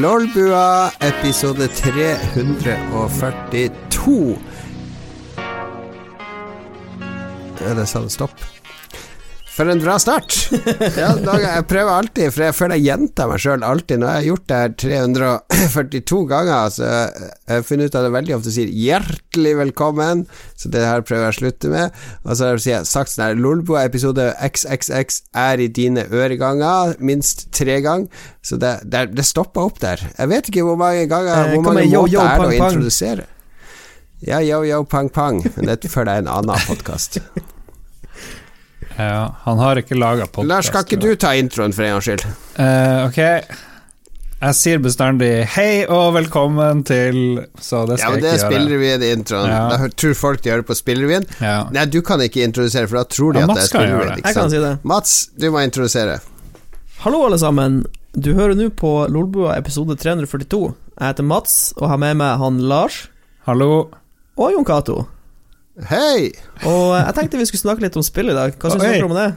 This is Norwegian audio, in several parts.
Lolbua, episode 342. Er det sa det stopp. For en bra start! Ja, jeg prøver alltid, for jeg føler jeg gjentar meg sjøl alltid. Har jeg gjort det her 342 ganger, så jeg har funnet ut at jeg veldig ofte sier 'hjertelig velkommen', så det her prøver jeg å slutte med. Og så har jeg sagt sånn her Lolboa episode XXX er i dine øreganger minst tre ganger, så det, det, det stopper opp der. Jeg vet ikke hvor mange ganger Eh, Hvor mange måter er det å pang, pang. introdusere? Ja, yo, yo, pang, pang. Men det føler jeg er en annen podkast. Ja, han har ikke laga podkast. Lars, skal ikke du ta introen for en gangs skyld? Uh, ok. Jeg sier bestandig 'hei og velkommen til' Så det Ja, skal men det jeg ikke gjøre. i introen. Ja. Da tror folk de hører på spillrevyen. Ja. Nei, du kan ikke introdusere, for da tror de Ja, at det er spillrevyen. Jeg kan si det. Mats, du må introdusere. Hallo, alle sammen. Du hører nå på Lolbua episode 342. Jeg heter Mats og har med meg han Lars Hallo. og Jon Cato. Hei! Og jeg tenkte vi skulle snakke litt om spill i dag. Hva syns du dere om det?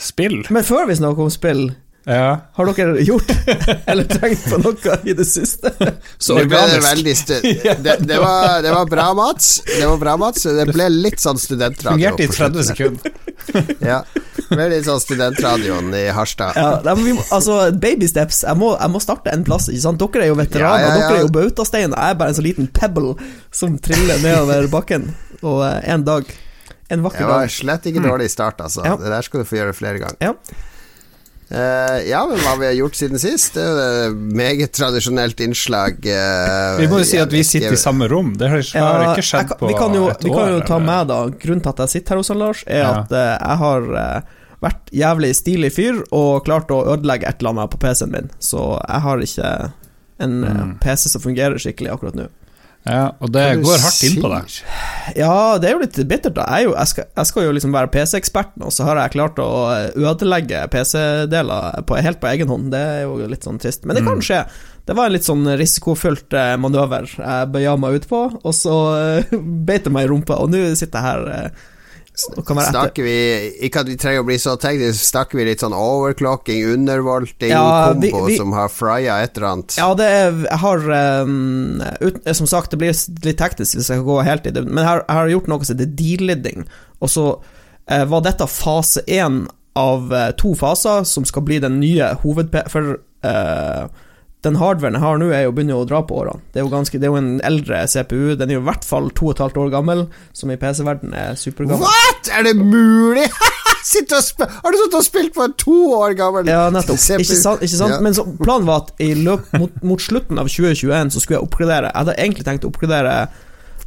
Spill. Men før vi snakker om spill, Ja. har dere gjort eller tenkt på noe i det siste? Så det ble det veldig stu det, det, var, det var bra, Mats. Det var bra, Mats. Det ble litt sånn studentradio. Fungerte i 30 sekunder. Ja. Det ble litt sånn studentradioen i Harstad. Ja, vi altså, baby steps. Jeg må, jeg må starte en plass, ikke sant? Dere er jo veteraner, Ja, ja, ja. dere er jo bautastein. Jeg er bare en sånn liten pebble som triller nedover bakken. Og eh, en dag, en vakker dag Det var slett ikke dårlig start, altså. Ja. Det der skal du få gjøre flere ganger. Ja. Eh, ja, men hva vi har gjort siden sist? Det er jo et meget tradisjonelt innslag. Uh, Vi må jo si at vi sitter i samme rom. Det har ikke, Ja, ikke skjedd jeg kan- på vi kan jo, et vi kan jo ta eller? med da Grunnen til at jeg sitter her hos han Lars, er Ja. at uh, jeg har vært jævlig stilig fyr og klart å ødelegge et eller annet på PC-en min, så jeg har ikke en Mm. PC som fungerer skikkelig akkurat nå. Ja, og det går hardt inn på deg. Ja, det er jo litt bittert, da. Jeg, jo, jeg, skal, jeg skal jo liksom være PC-eksperten, og så har jeg klart å eh, ødelegge PC-deler helt på egen hånd. Det er jo litt sånn trist. Men det kan Mm. skje. Det var en litt sånn risikofylt eh, manøver jeg bøya meg ut på, og så eh, beit det meg i rumpa, og nå sitter jeg her Snakker vi Ikke at vi trenger å bli så teknisk, snakker vi litt sånn overclocking, undervolting, Ja, kombo vi- som har frya et eller annet? Ja, det er, jeg har um, ut, Som sagt, det blir litt teknisk hvis jeg skal gå helt i det, men jeg har, jeg har gjort noe som heter delidding, og så uh, var dette fase én av uh, to faser som skal bli den nye hoved... For eh, den hardwaren jeg har nå, er jo begynner å dra på årene. Det er jo, ganske, det er jo en eldre CPU, den er jo i hvert fall to og et halvt år gammel, som i PC-verden er supergammel. What?! Er det mulig?! Har du sittet og spilt på en to år gammel Ja, nettopp. CPU? Ikke sant? Ikke sant? Ja. Men så, planen var at i løp, mot, mot slutten av 2021 så skulle jeg oppgradere. Jeg hadde egentlig tenkt å oppgradere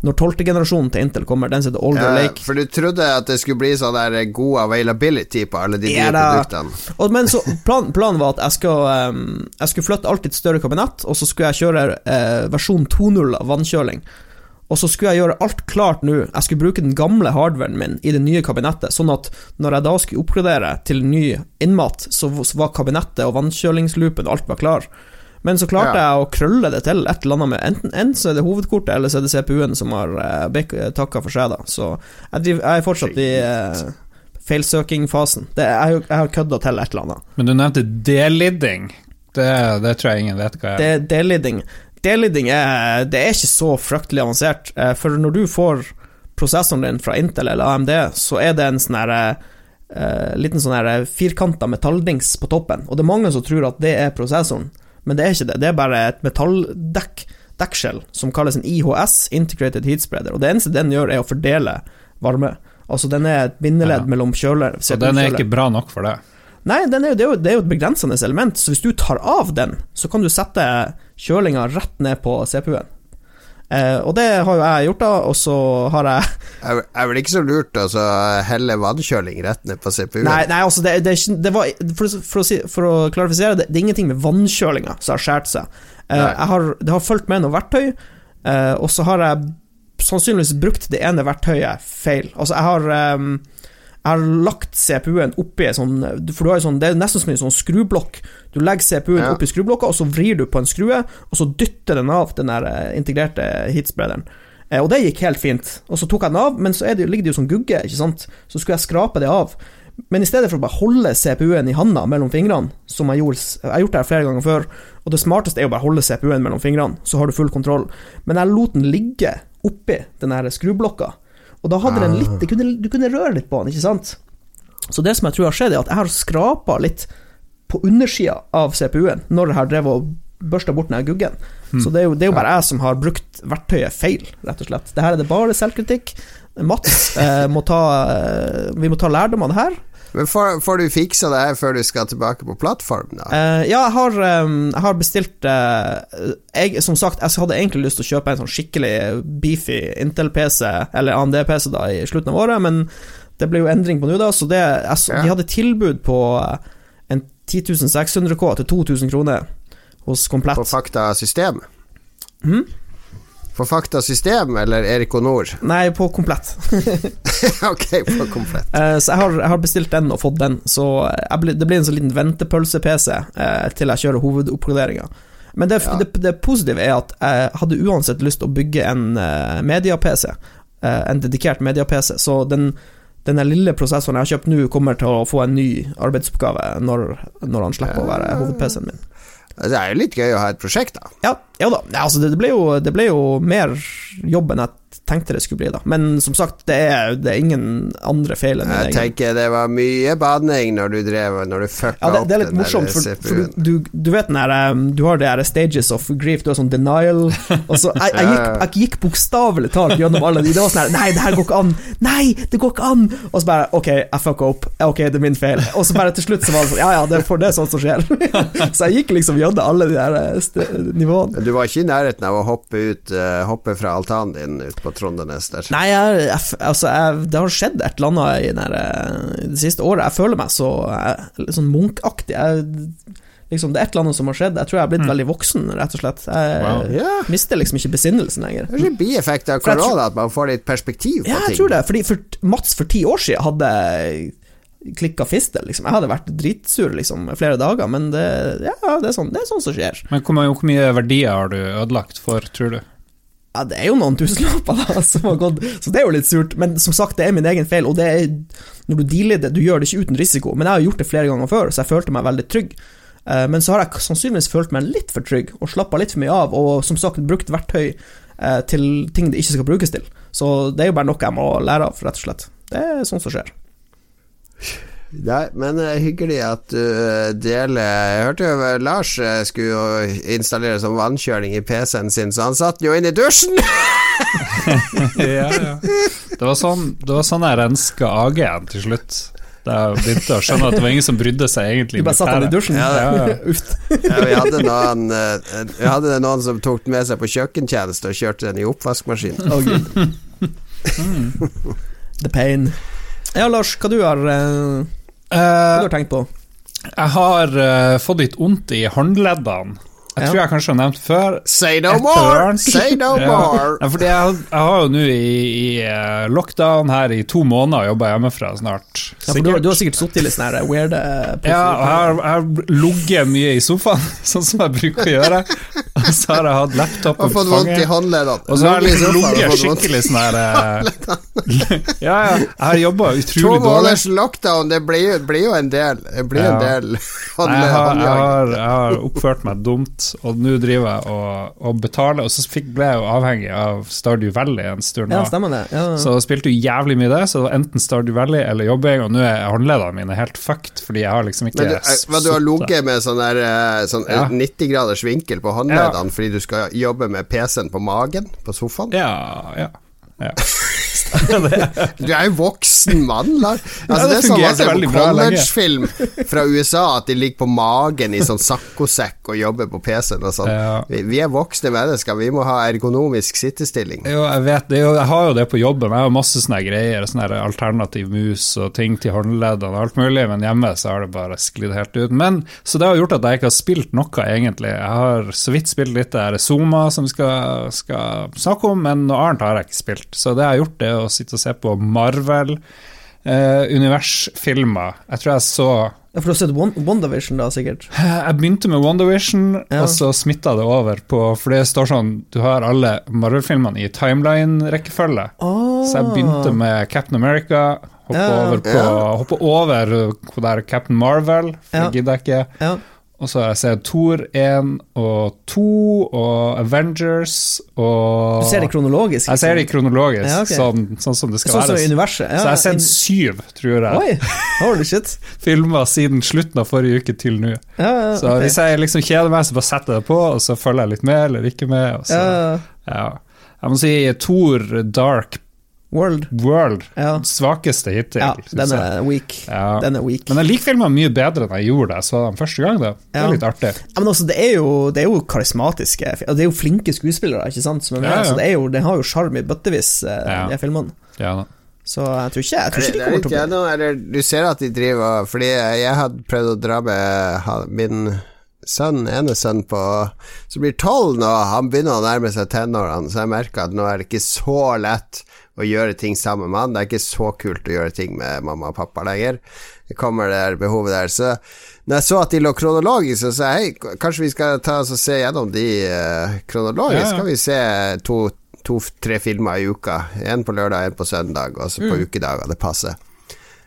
når tolvte generasjonen til Intel kommer, den som heter Older Ja, Lake. for du trodde at det skulle bli sånn der god availability på alle de nye Ja produktene? Og, men så plan, Planen var at jeg skulle, um, jeg skulle flytte alt i et større kabinett, og så skulle jeg kjøre uh, versjon 2.0 av vannkjøling. Og så skulle jeg gjøre alt klart nå. Jeg skulle bruke den gamle hardwaren min i det nye kabinettet, sånn at når jeg da skulle oppgradere til ny innmat, så så var kabinettet og vannkjølingsloopen og alt var klar. Men så klarte Ja. jeg å krølle det til et eller annet med Enten, enten så er det hovedkortet, eller så er det CPU-en som har uh, takka for seg, da. Så jeg, driver, jeg er fortsatt i uh, feilsøkingfasen. Det, jeg, jeg har kødda til et eller annet. Men du nevnte delidding. Det, det tror jeg ingen vet hva er. Det er delidding. Delidding er, det er ikke så fryktelig avansert, eh, for når du får prosessoren din fra Intel eller AMD, så er det en sånn her Uh, liten sånn firkanta metalldings på toppen, og det er mange som tror at det er prosessoren, men det er ikke det. Det er bare et metalldekk dekkskjell som kalles en IHS, Integrated Heat Spreader, og det eneste den gjør, er å fordele varme. Altså, den er et bindeledd Ja. mellom kjøler Så den er ikke bra nok for det. Nei, den er jo, det, er jo, det er jo et begrensende element, så hvis du tar av den, så kan du sette kjølinga rett ned på CPU-en. Eh, og det har jo jeg gjort, da, og så har jeg Er er vel ikke så lurt å så helle vannkjøling rett ned på CPU-en? Nei, nei altså, det, det, det var for, for, å si, for å klarifisere det, det er ingenting med vannkjølinga som har skåret seg. Eh, jeg har, det har fulgt med noe verktøy, eh, og så har jeg sannsynligvis brukt det ene verktøyet feil. Altså, jeg har ehm, jeg har lagt CPU-en oppi sånn For sånn, det er nesten som en sånn skrublokk. Du legger CPU-en Ja. oppi skrublokka, og så vrir du på en skrue, og så dytter den av den der eh, integrerte heatsprederen. Eh, Og det gikk helt fint. Og så tok jeg den av, men så det, ligger det jo som gugge, ikke sant. Så skulle jeg skrape det av. Men i stedet for å bare holde CPU-en i handa mellom fingrene, som jeg gjorde Jeg har gjort det her flere ganger før, og det smarteste er jo bare å holde CPU-en mellom fingrene, så har du full kontroll. Men jeg lot den ligge oppi den her skrublokka, og da hadde den litt du kunne, du kunne røre litt på den, ikke sant? Så det som jeg tror har skjedd, er at jeg har skrapa litt på undersida av CPU-en når jeg har drevet og børsta bort den guggen. Så det er, jo, det er jo bare jeg som har brukt verktøyet feil, rett og slett. Det her er det bare selvkritikk. Mats eh, må ta eh, Vi må ta lærdom av det her. Men får, får du fiksa det her før du skal tilbake på plattform, da? Uh, ja, jeg har, um, jeg har bestilt uh, jeg, Som sagt, jeg hadde egentlig lyst til å kjøpe en sånn skikkelig beefy Intel-PC, eller AMD-PC, da, i slutten av året, men det ble jo endring på nå, da, så det, jeg, Ja. de hadde tilbud på eh, en 10 K til 2000 kroner hos Komplett. På Fakta System? På Fakta System eller Erik og Nord? Nei, på Komplett. ok, på komplett. Eh, Så jeg har, jeg har bestilt den og fått den, så blir- det blir en sånn liten ventepølse-PC eh, til jeg kjører hovedoppgraderinga. Men det, Ja. det, det positive er at jeg hadde uansett lyst til å bygge en uh, media-PC, eh, en dedikert media-PC, så den, den lille prosessoren jeg har kjøpt nå, kommer til å få en ny arbeidsoppgave når, når han slipper å være hoved-PC-en min. Det er jo litt gøy å ha et prosjekt, da. Ja, ja da. Altså det, ble jo, det ble jo mer jobb enn jeg tenkte det skulle bli, da. Men som sagt, det er, det er ingen andre feil enn Jeg tenker det var mye badning når du drev Når du fucka Ja, det, det er litt morsomt, for, for du, du, vet den der um, Du har det her stages of grief, du har sånn denial Og så Jeg, jeg gikk, jeg gikk bokstavelig talt gjennom alle de. Det var sånn her Nei, det her går ikke an! Nei, det går ikke an! Og så bare Ok, jeg fucka opp. Ok, det er min feil. Og så bare til slutt så var det sånn Ja, ja, det er for det er sånt som skjer. så jeg gikk liksom gjennom alle de der eh, nivåene. Du var ikke i nærheten av å hoppe ut eh, Hoppe fra altanen din ut på Trondenes der. Nei, jeg, jeg, altså, jeg, det har skjedd et eller annet i den der, eh, det siste året. Jeg føler meg så eh, litt sånn munkaktig. Liksom, det er et eller annet som har skjedd. Jeg tror jeg har blitt veldig voksen, rett og slett. Jeg Wow. yeah. mister liksom ikke besinnelsen lenger. det er ikke bieffekt av korona at man får litt perspektiv på Ja, jeg tror det. Fordi for Mats for ti år siden hadde klikka fistel, liksom. Jeg hadde vært dritsur liksom flere dager, men det, ja, det, er sånn, det er sånn som skjer. Men hvor mye verdier har du ødelagt for, tror du? Ja, det er jo noen tusenlapper da, som har gått, så det er jo litt surt. Men som sagt, det er min egen feil, og det er Når du dealer det, du gjør det ikke uten risiko. Men jeg har gjort det flere ganger før, så jeg følte meg veldig trygg. Eh, Men så har jeg sannsynligvis følt meg litt for trygg, og slappa litt for mye av, og som sagt brukt verktøy eh, til ting det ikke skal brukes til. Så det er jo bare noe jeg må lære av, rett og slett. Det er sånt som skjer. Nei, men eh, hyggelig at du eh, deler Jeg hørte jo eh, Lars skulle jo installere sånn vannkjøling i PC-en sin, så han satt jo inn i dusjen! ja, ja. Det var sånn, det var sånn jeg renska AG-en til slutt. Da jeg begynte å skjønne at det var ingen som brydde seg egentlig. Du bare satt han i dusjen? Ja, Ja, ja. Vi hadde noen Vi hadde noen som tok den med seg på kjøkkentjeneste og kjørte den i oppvaskmaskinen. Oh, gud. The pain. Ja, Lars, hva du har, eh, hva har du tenkt på? jeg har uh, fått litt vondt i håndleddene. Jeg tror jeg kanskje har nevnt før. Say no more! Say no more! Ja, fordi jeg, jeg har jo nå i, i eh, lockdown her i to måneder jobba hjemmefra snart. Ja, for du, du har sikkert sittet i litt sånne weird eh, Ja, og jeg har, ligget mye i sofaen, sånn som jeg bruker å gjøre. Og så har jeg hatt laptopen Og fått på vondt i fanget. håndleddene. Og så har jeg liksom ligget skikkelig sånn her uh, Ja, ja. Jeg har jobba To utrolig dårlig. måneders lockdown, det blir, jo- blir jo en del. Det blir Ja. en del Nei, Jeg har, jeg, har, jeg har oppført meg dumt, og nå driver jeg og, og betaler. Og så fikk, ble jeg jo avhengig av Stardew Valley en stund. Ja, stemmer det. Ja. Så spilte jo jævlig mye det, så det var enten Stardew Valley eller jobbing, og nå er håndleddene mine helt fucked, fordi jeg har liksom ikke Men du, eh, hva, du har ligget med sånn der eh, sånn Ja. 90 graders vinkel på håndleddene fordi du skal jobbe med PC-en på magen på sofaen? Ja, ja. ja. Du er jo voksen mann, Lars. Altså, det det, er sånn man ser på collegefilm fra USA, at de ligger på magen i sånn saccosekk og jobber på PC-en og sånn. Ja. Vi, vi er voksne mennesker, vi må ha ergonomisk sittestilling. Jo, jeg vet det, jo, jeg har jo det på jobben. Jeg har masse sånne greier, sånne alternativ mus og ting til håndleddene og alt mulig, men hjemme så har det bare sklidd helt ut. Men, så det har gjort at jeg ikke har spilt noe, egentlig. Jeg har så vidt spilt litt det er Zoma som vi skal, skal snakke om, men noe annet har jeg ikke spilt. Så det jeg har gjort, er å sitte og se på Marvel. Eh. Jeg tror jeg så Ja, for du har sett WandaVision, da, sikkert? Jeg begynte med WandaVision, Ja. og så smitta det over på For det står sånn Du har alle Marvel-filmene i timeline-rekkefølge. Oh. Så jeg begynte med Captain America, Hoppe Ja, over på, Ja. over på der Captain Marvel, for Ja. det gidder jeg ikke. Og så har jeg sett Thor 1 og 2 og Avengers og Du ser det kronologisk? Jeg ser det kronologisk, Ja, okay. sånn, sånn som det skal Sånn være. Ja, så jeg har sett in- syv, tror jeg, Oi, holy shit. filmer siden slutten av forrige uke til nå. Ja, Så okay. hvis jeg liksom kjeder meg, så bare setter jeg det på, og så følger jeg litt med eller ikke med. Så. Jeg må si Thor Dark World. World, Ja, svakeste hittil. ja den er weak. Ja. Den er weak. Men jeg liker filmene mye bedre enn jeg gjorde det, så den første gang. det, Det Ja. er litt artig. Ja, men også, det er jo, det er jo karismatiske Det er jo flinke skuespillere, ikke sant, som er med, Ja, ja. så det, er jo, den har jo sjarm i bøttevis, eh, Ja. de filmene. Ja, da. Så jeg tror ikke, jeg tror ikke de det er kommer til å bli eller du ser at de driver Fordi jeg hadde prøvd å dra med min sønn, ene sønn på Som blir tolv nå, han begynner å nærme seg tenårene, så jeg merker at nå er det ikke så lett å gjøre ting sammen med han. Det er ikke så kult å gjøre ting med mamma og pappa lenger. Det kommer det der behovet der. Så når jeg så at de lå kronologisk, så sa jeg hei, kanskje vi skal ta oss og se gjennom de eh, kronologisk. Ja, vi se to to-tre filmer i uka. En på lørdag, en på søndag, og så på ukedager. Det passer.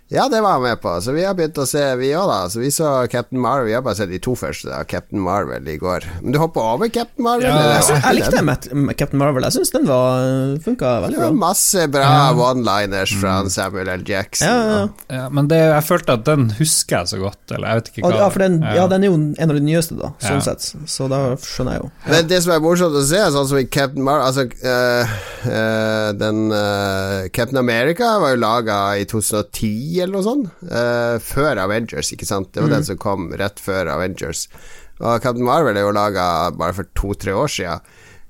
Ja, det var jeg med på. Så vi har begynt å se, vi òg, da. Så vi så Captain Marvel. Vi har bare sett de to første, av Captain Marvel i går. Men du hopper over Captain Marvel? Ja. Jeg, jeg likte Captain Marvel. Jeg syns den var funka veldig Det var bra. masse bra one-liners fra Samuel L. Jackson. Ja, ja, Ja, men det, jeg følte at den husker jeg så godt, eller jeg vet ikke Og, hva ja, for den, Ja. den er jo en av de nyeste, da, sånn Ja. sett. Så da skjønner jeg jo. Men det som er morsomt å se, sånn som i Captain Marvel Altså, eh, eh, den eh, Captain America var jo laga i 2010 eller noe sånt. uh, før Avengers, ikke sant. Det var den som kom rett før Avengers. Og Captain Marvel er jo laga bare for to-tre år sia.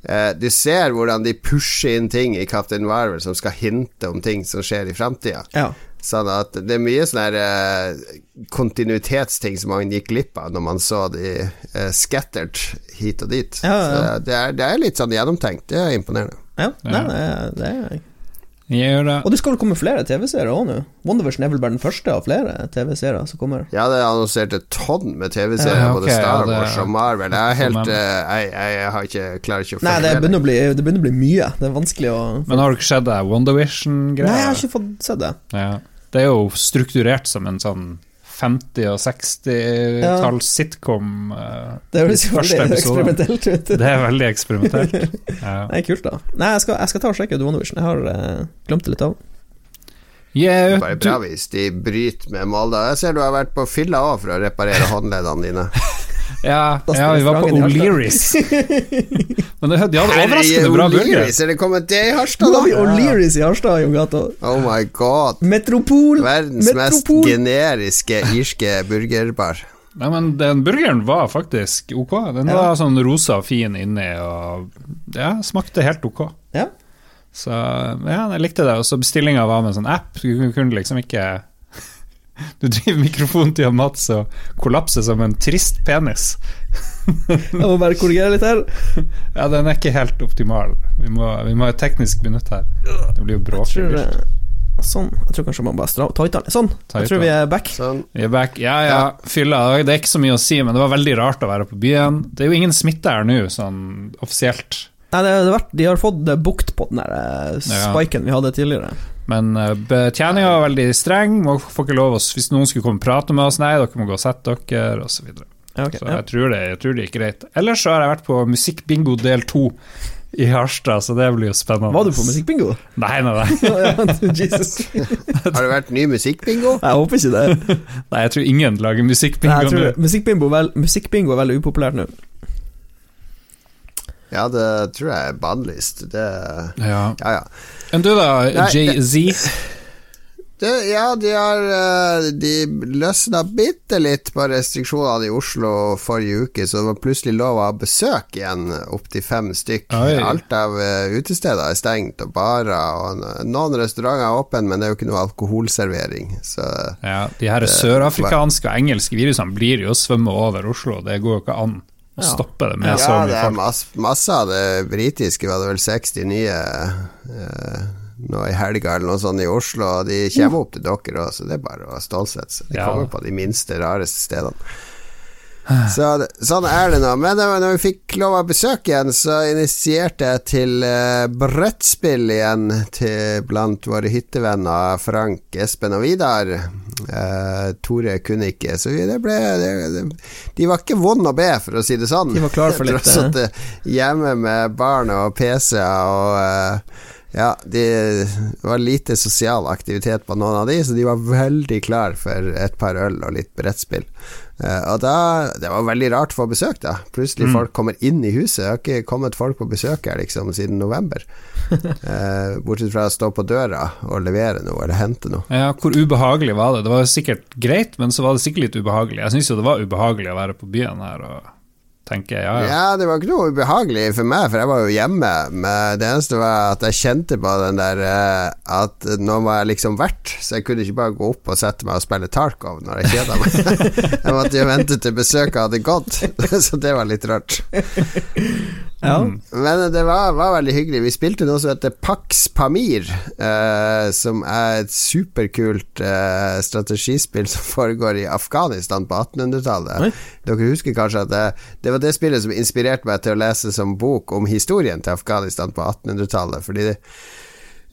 Uh, du ser hvordan de pusher inn ting i Captain Marvel som skal hinte om ting som skjer i framtida. Ja. Sånn at det er mye sånne her, eh, kontinuitetsting som man gikk glipp av når man så de uh, scattered hit og dit. Ja, ja. Så det er, det er litt sånn gjennomtenkt. Det er imponerende. ja. Nei, Ja. nei, det er Jeg gjør det. Og det skal komme flere TV-serier òg nå. WandaVision er vel bare den første av flere TV-serier som kommer. Ja, det er annonsert et tonn med TV-serier, Ja, okay, både Star ja, Wars og Marvel. Jeg er helt eh, jeg, jeg, har ikke, klarer ikke å Nei, det følge med. begynner å bli, det begynner å bli mye. Det er vanskelig å Men har du ikke sett det WandaVision-greia? Nei, jeg har ikke fått sett det. Ja. Det er jo strukturert som en sånn 50- og 60-talls sitcom. Uh, Det høres jo veldig eksperimentelt ut. Det er veldig eksperimentelt. Ja. Det er kult, da. Nei, jeg skal, jeg skal ta og sjekke ut WandaVision. Jeg har uh, glemt det litt av. Yeah, Bare du, bra hvis de bryter med Molde. Jeg ser du har vært på fylla òg for å reparere håndleddene dine. ja, ja, vi var på O'Learys. Men det, de hadde overraskende bra burger. Er det kommet det i Harstad, Nå har vi? O'Learys i Harstad, Jon Gato. Oh my god. Metropol! Verdens mest generiske irske burgerbar. Nei, men den burgeren var faktisk ok. Den Ja. var sånn rosa og fin inni, og ja, smakte helt ok. Ja. Så ja, jeg likte det. Og så bestillinga var med en sånn app. Du kunne liksom ikke Du driver mikrofonen til Mats og kollapser som en trist penis. Jeg må bare korrigere litt her. Ja, den er ikke helt optimal. Vi må, vi må ha et teknisk minutt her. Det blir jo bråkvilt. eh, sånn. Jeg tror kanskje man bare tighter den. Sånn. Jeg tror vi er back. Sånn. Vi er back. Ja, ja, fylla. Det er ikke så mye å si, men det var veldig rart å være på byen. Det er jo ingen smitte her nå, sånn offisielt. Nei, det, det vært, de har fått eh, bukt på den der spiken Ja. vi hadde tidligere. Men uh, betjeninga var veldig streng. Må, får ikke lov oss, hvis noen skulle komme og prate med oss, nei, dere må gå og sette dere, osv. Så. Ja, ok, så ja. jeg, tror det, jeg tror det gikk greit. Ellers så har jeg vært på Musikkbingo del to i Harstad, så det blir jo spennende. Var du på musikkbingo? Nei, nei, nei. Jesus. Har det vært ny musikkbingo? Jeg håper ikke det. nei jeg tror ingen lager musikkbingo nå. musikkbingo, vel, musikkbingo er veldig upopulært nå. Ja, det tror jeg er bannlyst. Det Ja. Ja, ja. Enn du da, JZ? Det, ja, de har eh, De løsna bitte litt på restriksjonene i Oslo forrige uke, så det var plutselig lov å ha besøk igjen, opptil fem stykk. Oi. Alt av eh, utesteder er stengt, og barer, og noen restauranter er åpne, men det er jo ikke noe alkoholservering, så Ja, de her sørafrikanske og engelske virusene blir jo svømme over Oslo. Det går jo ikke an å Ja. stoppe det med så Ja, det er folk. masse, masse av det britiske, var det vel 60 nye eh, nå i helga eller noe sånt i Oslo, og de kommer Mm. opp til dere òg, så det er bare å stålsette seg. De kommer på de minste, rareste stedene. Ja. Så Ja, sånn er det nå. Men når vi fikk lov av besøk igjen, så initierte jeg til eh, brettspill igjen til blant våre hyttevenner Frank, Espen og Vidar. Eh, Tore kunne ikke, så det ble det, det, De var ikke vonde å be, for å si det sånn. De var klar for litt, Tross at eh, hjemme med barn og PC-er og uh, ja, det var lite sosial aktivitet på noen av de, så de var veldig klar for et par øl og litt brettspill. Eh, og da Det var veldig rart å få besøk, da. Plutselig folk kommer inn i huset. Det har ikke kommet folk på besøk her liksom siden november. Eh, bortsett fra å stå på døra og levere noe eller hente noe. Ja, Hvor ubehagelig var det? Det var sikkert greit, men så var det sikkert litt ubehagelig. Jeg syns jo det var ubehagelig å være på byen her og tenke ja, ja. Ja, det var ikke noe ubehagelig for meg, for jeg var jo hjemme. Men det eneste var at jeg kjente på den der eh, at nå var jeg liksom vert, så jeg kunne ikke bare gå opp og sette meg og spille Tarkov når jeg kjeda meg. jeg måtte jo vente til besøket hadde gått, så det var litt rart. Ja. Men det var, var veldig hyggelig. Vi spilte noe som heter Pax Pamir, eh, som er et superkult eh, strategispill som foregår i Afghanistan på 1800-tallet. Dere husker kanskje at det, det var det spillet som inspirerte meg til å lese som bok om historien til Afghanistan på 1800-tallet. Fordi det,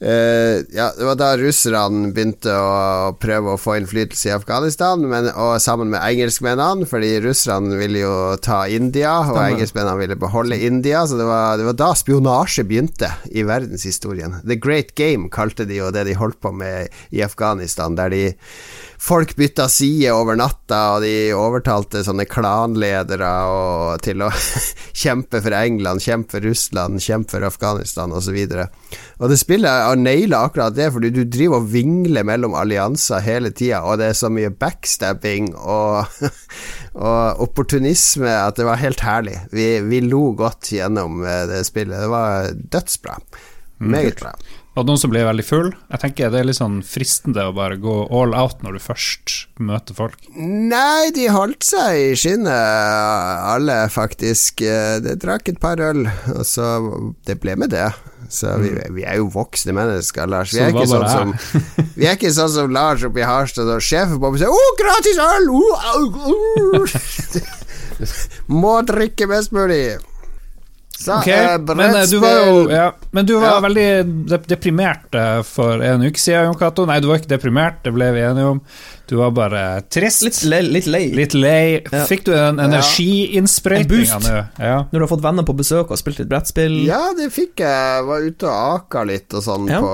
eh, ja, det var da russerne begynte å prøve å få innflytelse i Afghanistan, men, og sammen med engelskmennene, fordi russerne ville jo ta India, og engelskmennene ville beholde India, så det var, det var da spionasje begynte i verdenshistorien. The Great Game kalte de jo det de holdt på med i Afghanistan, der de Folk bytta side over natta, og de overtalte sånne klanledere og, til å kjempe for England, kjempe for Russland, kjempe for Afghanistan osv. Og det spillet har naila akkurat det, fordi du driver og vingler mellom allianser hele tida, og det er så mye backstabbing og, og opportunisme at det var helt herlig. Vi, vi lo godt gjennom eh, det spillet. Det var dødsbra. Meget bra. Det noen som ble veldig full? Jeg tenker Det er litt sånn fristende å bare gå all out når du først møter folk. Nei, de holdt seg i skinnet, alle, faktisk. De drakk et par øl, og så Det ble med det. Så vi, vi er jo voksne mennesker, Lars. Vi er, ikke sånn som, vi er ikke sånn som Lars oppe i Harstad, og sjefen på sier 'Å, gratis øl!' Oh, oh. Må drikke mest mulig. Så, okay. eh, men eh, du var jo ja, Men du var Ja. veldig deprimert eh, for en uke siden, Jon Cato. Nei, du var ikke deprimert, det ble vi enige om. Du var bare trist. Litt, le, litt lei. Litt lei. Ja. Fikk du en En boost. nå? Ja. Når du har fått venner på besøk og spilt litt brettspill. Ja, det fikk jeg. Var ute og aka litt og sånn Ja. på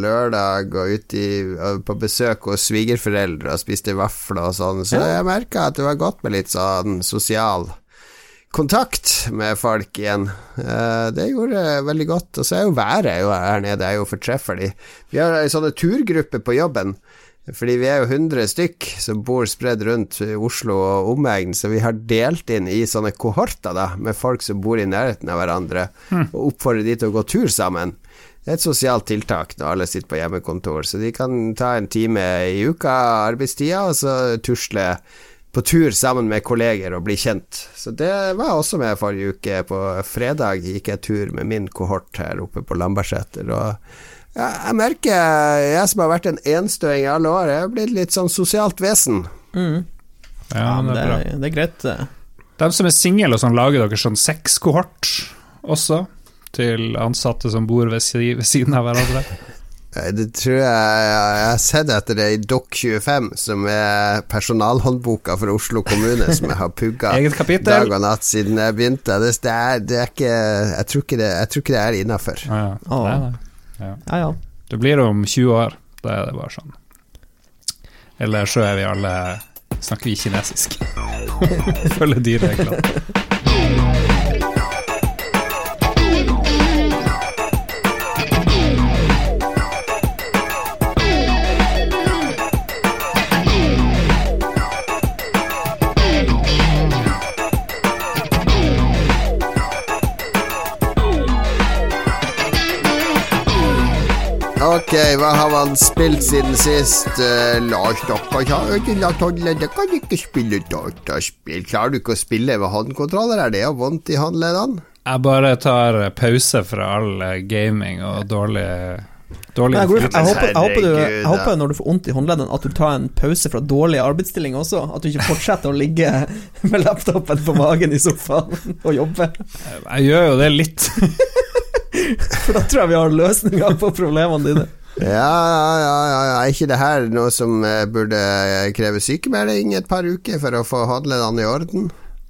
lørdag, og ute i, på besøk hos svigerforeldre og spiste vafler og sånn, så Ja. jeg merka at det var godt med litt sånn sosial kontakt med folk igjen. Eh, Det gjorde veldig godt. Og så er jo været jo her nede er jo fortreffelig. Vi har ei sånne turgruppe på jobben. Fordi vi er jo 100 stykk som bor spredd rundt Oslo og omegn, så vi har delt inn i sånne kohorter da, med folk som bor i nærheten av hverandre, og oppfordrer de til å gå tur sammen. Det er et sosialt tiltak når alle sitter på hjemmekontor, så de kan ta en time i uka arbeidstida, og så tusle på tur sammen med kolleger og bli kjent. Så det var jeg også med forrige uke. På fredag gikk jeg tur med min kohort her oppe på Lambertseter, og ja, jeg merker, jeg som har vært en enstøing i alle år, jeg har blitt litt sånn sosialt vesen. Mm. ja, Ja, det er bra. det, det er greit, det. De som er single og sånn, lager dere sånn sexkohort også? Til ansatte som bor ved siden av hverandre? Eh, Det tror jeg jeg har sett etter det i Dokk25, som er personalhåndboka for Oslo kommune, som jeg har pugga dag og natt siden jeg begynte. Det, det, er, det er ikke Jeg tror ikke det, jeg tror ikke det er innafor. Ja, ja. Nei. Ja, ja. Det blir om 20 år. Da er det bare sånn. Eller så er vi alle Snakker vi kinesisk. Følger de reglene. Ok, hva har man spilt siden sist? Uh, Lars, dere har ødelagt håndleddet. dere kan ikke spille dataspill. Klarer du ikke å spille med håndkontroller? Er det vondt i håndleddene? Jeg bare tar pause fra all eh, gaming og dårlig Dårlig jeg, jeg, håper, jeg, håper du, jeg håper når du får vondt i håndleddene, at du tar en pause fra dårlig arbeidsstilling også. At du ikke fortsetter å ligge med laptopen på magen i sofaen og jobbe. Jeg gjør jo det litt. For da tror jeg vi har løsninger på problemene dine. Ja, ja, ja, ja, ja. Er ikke det her noe som eh, burde kreve sykemelding et par uker for å få handlene i orden?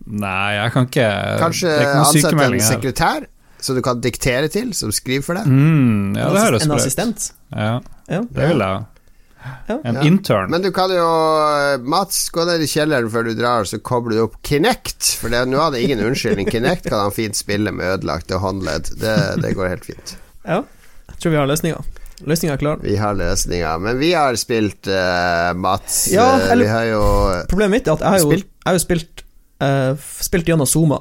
Nei, jeg kan ikke Kanskje ansette en sekretær som du kan diktere til, som skriver for deg? Mm, ja, det høres en bra ut. assistent. Ja, Ja. det vil jeg ha. Ja. En Ja. intern. Men du kan jo Mats, gå ned i kjelleren før du drar, så kobler du opp Kinect. For det, nå hadde ingen unnskyldning. Kinect kan han fint spille med ødelagte håndledd. Det, det går helt fint. ja. Jeg tror vi har løsninga. Løsninga er klar. Vi har løsninger. Men vi har spilt uh, Mats. Ja, eh, eller- Vi har jo Problemet mitt er at jeg har jo, Spilt? jeg har jo spilt uh, Spilt gjennom Zuma.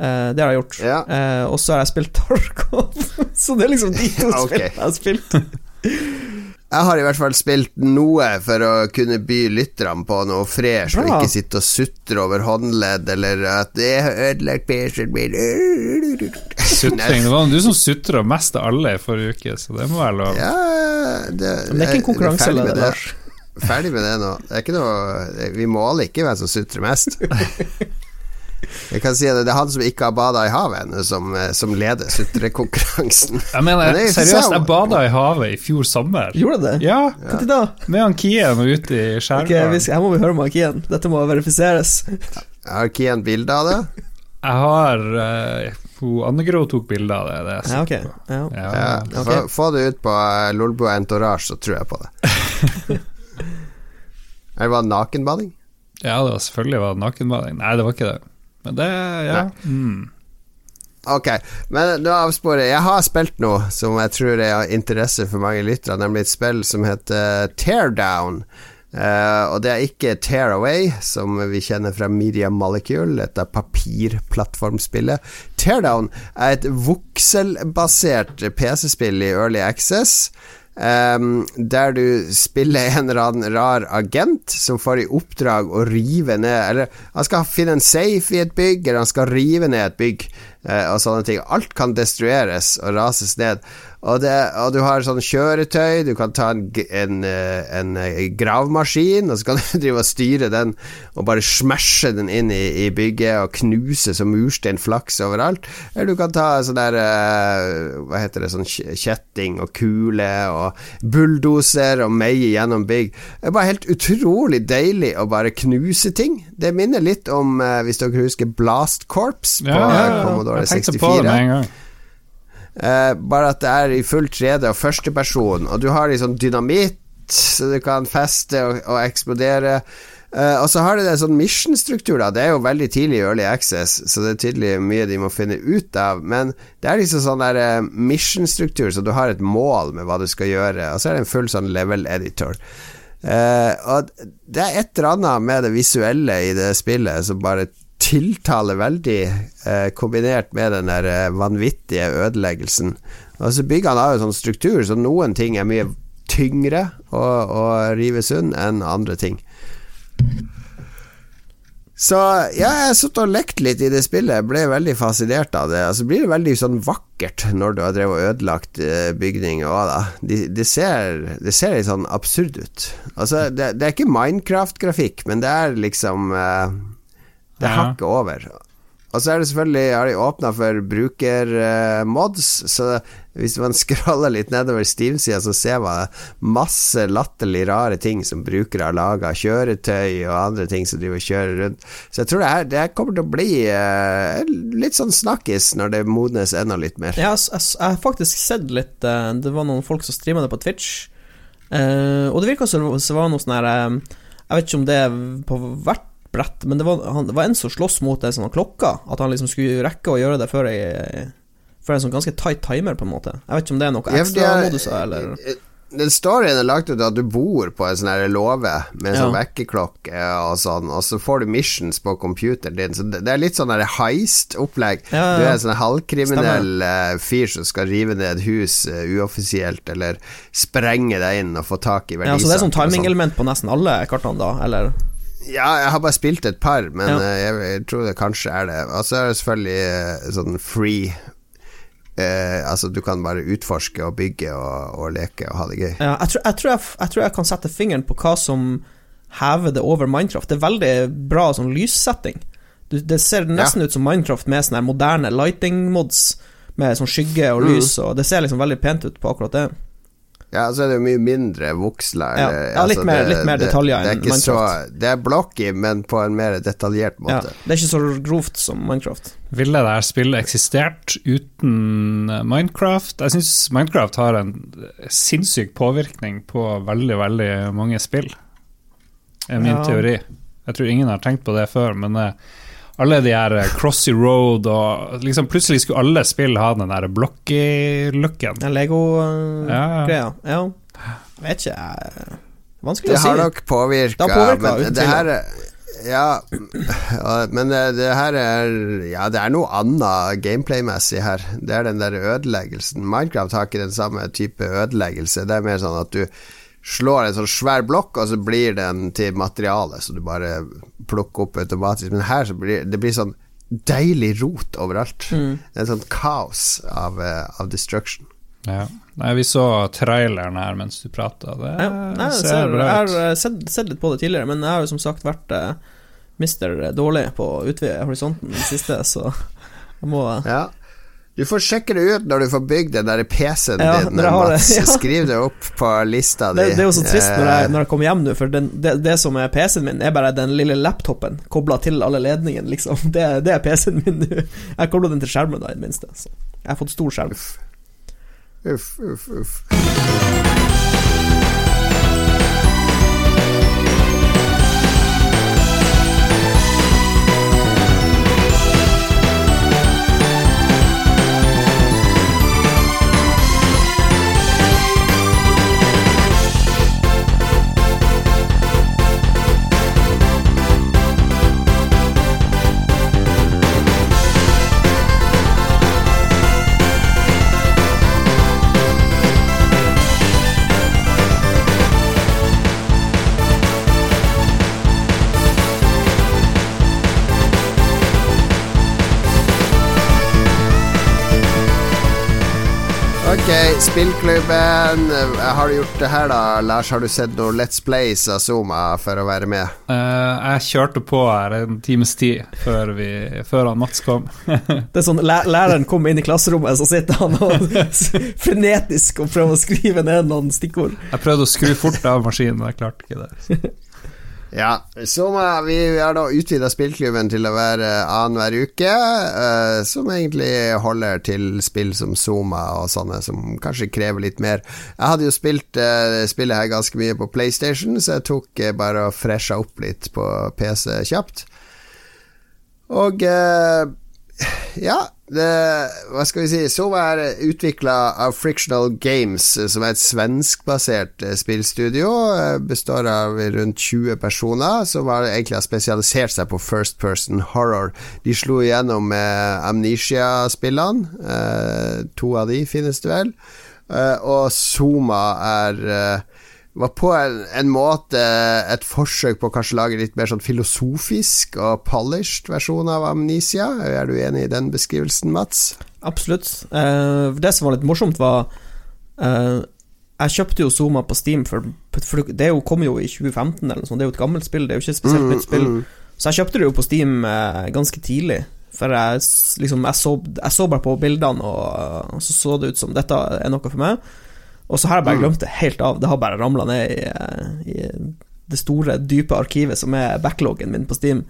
Uh, det har jeg gjort. Ja. Eh, og så har jeg spilt Tarkov. så det er liksom de to okay. spillene jeg har spilt. Jeg har i hvert fall spilt noe for å kunne by lytterne på noe fresh, og ikke sitte og sutre over håndledd, eller at det har ødelagt PC-en min. Sutring. Det var du som sutra mest av alle i forrige uke, så det må være lov. Ja, det, Men det er ikke en konkurranse, det. Lars? Ferdig med det nå. Det er ikke noe Vi måler ikke hvem som sutrer mest. Jeg kan si at Det er han som ikke har bada i havet ennå, som, eh, som leder sutrekonkurransen. Jeg mener, Men er seriøst, jeg bada i havet i fjor sommer. Gjorde det? Ja, Når da? med han Kien og ute i Ok, skjærgården. Okay, her må vi høre om han Kien. Dette må verifiseres. Har Kian bilde av det? Jeg har uh, hun Anne Gro tok bilde av det. det Ja, ok. Ja. Ja. Ja, ok. få, få det ut på uh, Lolbo Entourage, så tror jeg på det. Eller var det nakenbading? ja, det var selvfølgelig var det nakenbading. Nei, det var ikke det. Men det, ja. Mm. Ok, men nå avsporer jeg. Jeg har spilt noe som jeg tror er av interesse for mange lyttere, nemlig et spill som heter Teardown. Uh, og det er ikke Tear Away, som vi kjenner fra Media Molecule, dette papirplattformspillet. Teardown er et vokselbasert PC-spill i Early Access. Ehm, der du spiller en eller annen rar agent som får i oppdrag å rive ned Eller han skal finne en safe i et bygg, eller han skal rive ned et bygg, uh, og sånne ting. Alt kan destrueres og rases ned. Og, det, og du har sånn kjøretøy, du kan ta en, en, eh, en eh, gravemaskin, og så kan du drive og styre den og bare smashe den inn i, i bygget og knuse som murstein flaks overalt. Eller du kan ta sånn der eh, Hva heter det, sånn kjetting og kule og bulldoser og meie gjennom bygg. Det er bare helt utrolig deilig å bare knuse ting. Det minner litt om, hvis dere husker Blast Corps på Ja, ja, ja. Commodore Jeg tenkte på det med en gang. Eh, bare at det er i full 3D og førsteperson, og du har liksom dynamitt, så du kan feste og, og eksplodere. Eh, og så har det en sånn mission-struktur, da. Det er jo veldig tidlig i Early Access, så det er tydelig mye de må finne ut av. Men det er liksom sånn der eh, mission-struktur, så du har et mål med hva du skal gjøre, og så er det en full sånn level editor. Eh, og det er et eller annet med det visuelle i det spillet som bare tiltaler veldig, eh, kombinert med den der eh, vanvittige ødeleggelsen. Altså Byggene har jo sånn struktur, så noen ting er mye tyngre å, å rive sund enn andre ting. Så ja, jeg har sittet og lekt litt i det spillet, jeg ble veldig fascinert av det. Altså blir det veldig sånn vakkert når du har drevet og ødelagt eh, bygninger òg, da. Det de ser, de ser litt sånn absurd ut. Altså, det, det er ikke Minecraft-grafikk, men det er liksom eh, Det Ja. hakket over. Og så er det selvfølgelig har de åpna for brukermods, så hvis man scroller litt nedover Steam-sida, så ser man masse latterlig rare ting som brukere har laga. Kjøretøy og andre ting som driver og kjører rundt. Så jeg tror det her, det her kommer til å bli eh, litt sånn snakkis når det modnes enda litt mer. Jeg, har jeg, jeg har faktisk sett litt eh, Det var noen folk som streama det på Twitch. Eh, og det virka som det var noe sånn her eh, Jeg vet ikke om det er på hvert brett, men det var, han, det var en som sloss mot det sånn klokka. At han liksom skulle rekke å gjøre det før ei For en sånn ganske tight timer, på en måte. Jeg vet ikke om det er noe er- ekstramoduser, eller Den storyen er lagt ut at du bor på en sånn låve med en sånn Ja. vekkerklokke og sånn, og så får du missions på computeren din. Så det er litt sånn heist-opplegg. Ja, ja, Du er en sånn halvkriminell eh, fyr som skal rive ned et hus uh, uoffisielt, eller sprenge deg inn og få tak i Ja, så det er sånn sånn. timing-element på nesten alle kartene, da, eller? Ja, jeg har bare spilt et par, men Ja. eh, jeg, jeg tror det kanskje er det. Og så er det selvfølgelig eh, sånn free eh, Altså, du kan bare utforske og bygge og, og leke og ha det gøy. Ja, jeg, tror, jeg, tror jeg, tror jeg kan sette fingeren på hva som hever det over Minecraft. Det er veldig bra sånn lyssetting. Du, det ser nesten ut som Minecraft med sånne moderne lighting-mods, med sånn skygge og Mm. lys, og det ser liksom veldig pent ut på akkurat det. Ja, så er det jo mye mindre voksler. Ja, ja, litt mer- litt mer detaljer det, det er ikke så, Det er blocky, men på en mer detaljert måte. Ja, det er ikke så grovt som Minecraft. Ville det her spillet eksistert uten eh, Minecraft? Jeg syns Minecraft har en sinnssyk påvirkning på veldig, veldig mange spill. er min Ja. teori. Jeg tror ingen har tenkt på det før, men eh, alle de her eh, Crossy Road og liksom Plutselig skulle alle spill ha den der blocky-looken. Den Lego-greia. Ja, ja. Ja. Jeg vet ikke jeg... Vanskelig Det å si. har nok påvirka, Det har påvirket, men det her er- ja, ja, men det, det her er Ja, det er noe annet gameplay-messig her. Det er den der ødeleggelsen. Minecraft har ikke den samme type ødeleggelse. Det er mer sånn at du slår en sånn svær blokk, og så blir den til materiale, så du bare plukker opp automatisk. Men her så blir det blir sånn deilig rot overalt. Mm. Det er sånn kaos av, eh, av destruction. Ja. Nei, vi så traileren her mens du prata. Det Ja, nei, ser ser, bra har Jeg har sett, sett litt på det tidligere, men jeg har jo som sagt vært uh, mister dårlig på å utvide horisonten i det siste, så jeg må Ja. Du får sjekke det ut når du får bygd den der PC-en Ja, din, Mats. ja. Skriv det opp på lista di. det, det er jo så trist når jeg, Eh, når jeg kommer hjem nå, for den, det, det som er PC-en min, er bare den lille laptopen kobla til alle ledningene, liksom. Det, det er PC-en min nå. Jeg kobla den til skjermen, da, i det minste. Så jeg har fått stor skjerm. Uff, uff, uff. Ok, spillklubben. Har du gjort det her, da? Lars, har du sett noe Let's Plays av Zuma for å være med? Uh, jeg kjørte på her en times tid før, vi, før han Mats kom. Det er sånn, læ- Læreren kommer inn i klasserommet, så sitter han og frenetisk og prøver å skrive ned noen stikkord. Jeg prøvde å skru fort av maskinen, men jeg klarte ikke det. Ja, Zuma, vi har da utvida spillklubben til å være annenhver uke, eh, som egentlig holder til spill som Zoma og sånne som kanskje krever litt mer. Jeg hadde jo spilt eh, spillet her ganske mye på PlayStation, så jeg tok eh, bare og fresha opp litt på PC kjapt. Og ja, det, hva skal vi si Sova er utvikla av Frictional Games, som er et svenskbasert eh, spillstudio. eh, Består av rundt 20 personer, som egentlig har spesialisert seg på first person horror. De slo igjennom med Amnesia-spillene. eh, To av de finnes det vel. Og Zoma er var på en, en måte et forsøk på å kanskje lage litt mer sånn filosofisk og polished versjon av Amnesia. Er du enig i den beskrivelsen, Mats? Absolutt. Uh, det som var litt morsomt, var uh, Jeg kjøpte jo Zoma på Steam, for, for det jo, kom jo i 2015, eller noe sånt. Det er jo et gammelt spill, det er jo ikke et spesielt nytt spill. Mm, Så jeg kjøpte det jo på Steam uh, ganske tidlig. For jeg, liksom, jeg, så, jeg så bare på bildene, og, og så så det ut som dette er noe for meg. Og så har jeg bare Mm. glemt det helt av. Det har bare ramla ned i, eh, i det store, dype arkivet som er backloggen min på Steam.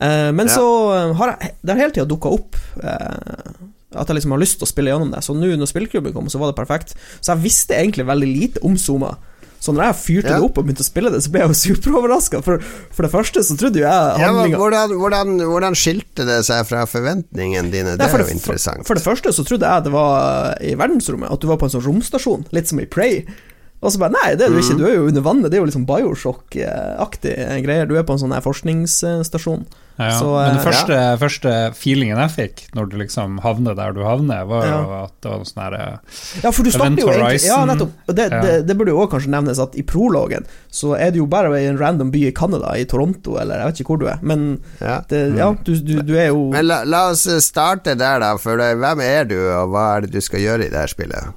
Eh, men Ja. så har jeg Det har hele tida dukka opp eh, at jeg liksom har lyst til å spille gjennom det. Så nå når spillklubben kom, så var det perfekt. Så jeg visste egentlig veldig lite om Zoma. Så når jeg fyrte Ja. det opp og begynte å spille det, så ble jeg jo superoverraska. For, for det første så trodde jo jeg Ja, hvordan, hvordan, hvordan skilte det seg fra forventningene dine? Det ja, er jo interessant. For, for det første så trodde jeg det var i verdensrommet, at du var på en sånn romstasjon, litt som i Prey. Og så bare Nei, det er du ikke, du er jo under vannet. Det er jo liksom Bioshock-aktig greier. Du er på en sånn forskningsstasjon. Ja, Så, men eh, den første, første feelingen jeg fikk når du liksom havner der du havner, var jo Ja. at det var noe sånn her Ja, for du stopper jo egentlig Ja, nettopp. Det, Ja. det, det burde jo òg kanskje nevnes at i prologen så er du jo bare i en random by i Canada, i Toronto, eller jeg vet ikke hvor du er, men Ja. det, ja, du, du, du er jo Men la, la oss starte der, da. For det, hvem er du, og hva er det du skal gjøre i det her spillet?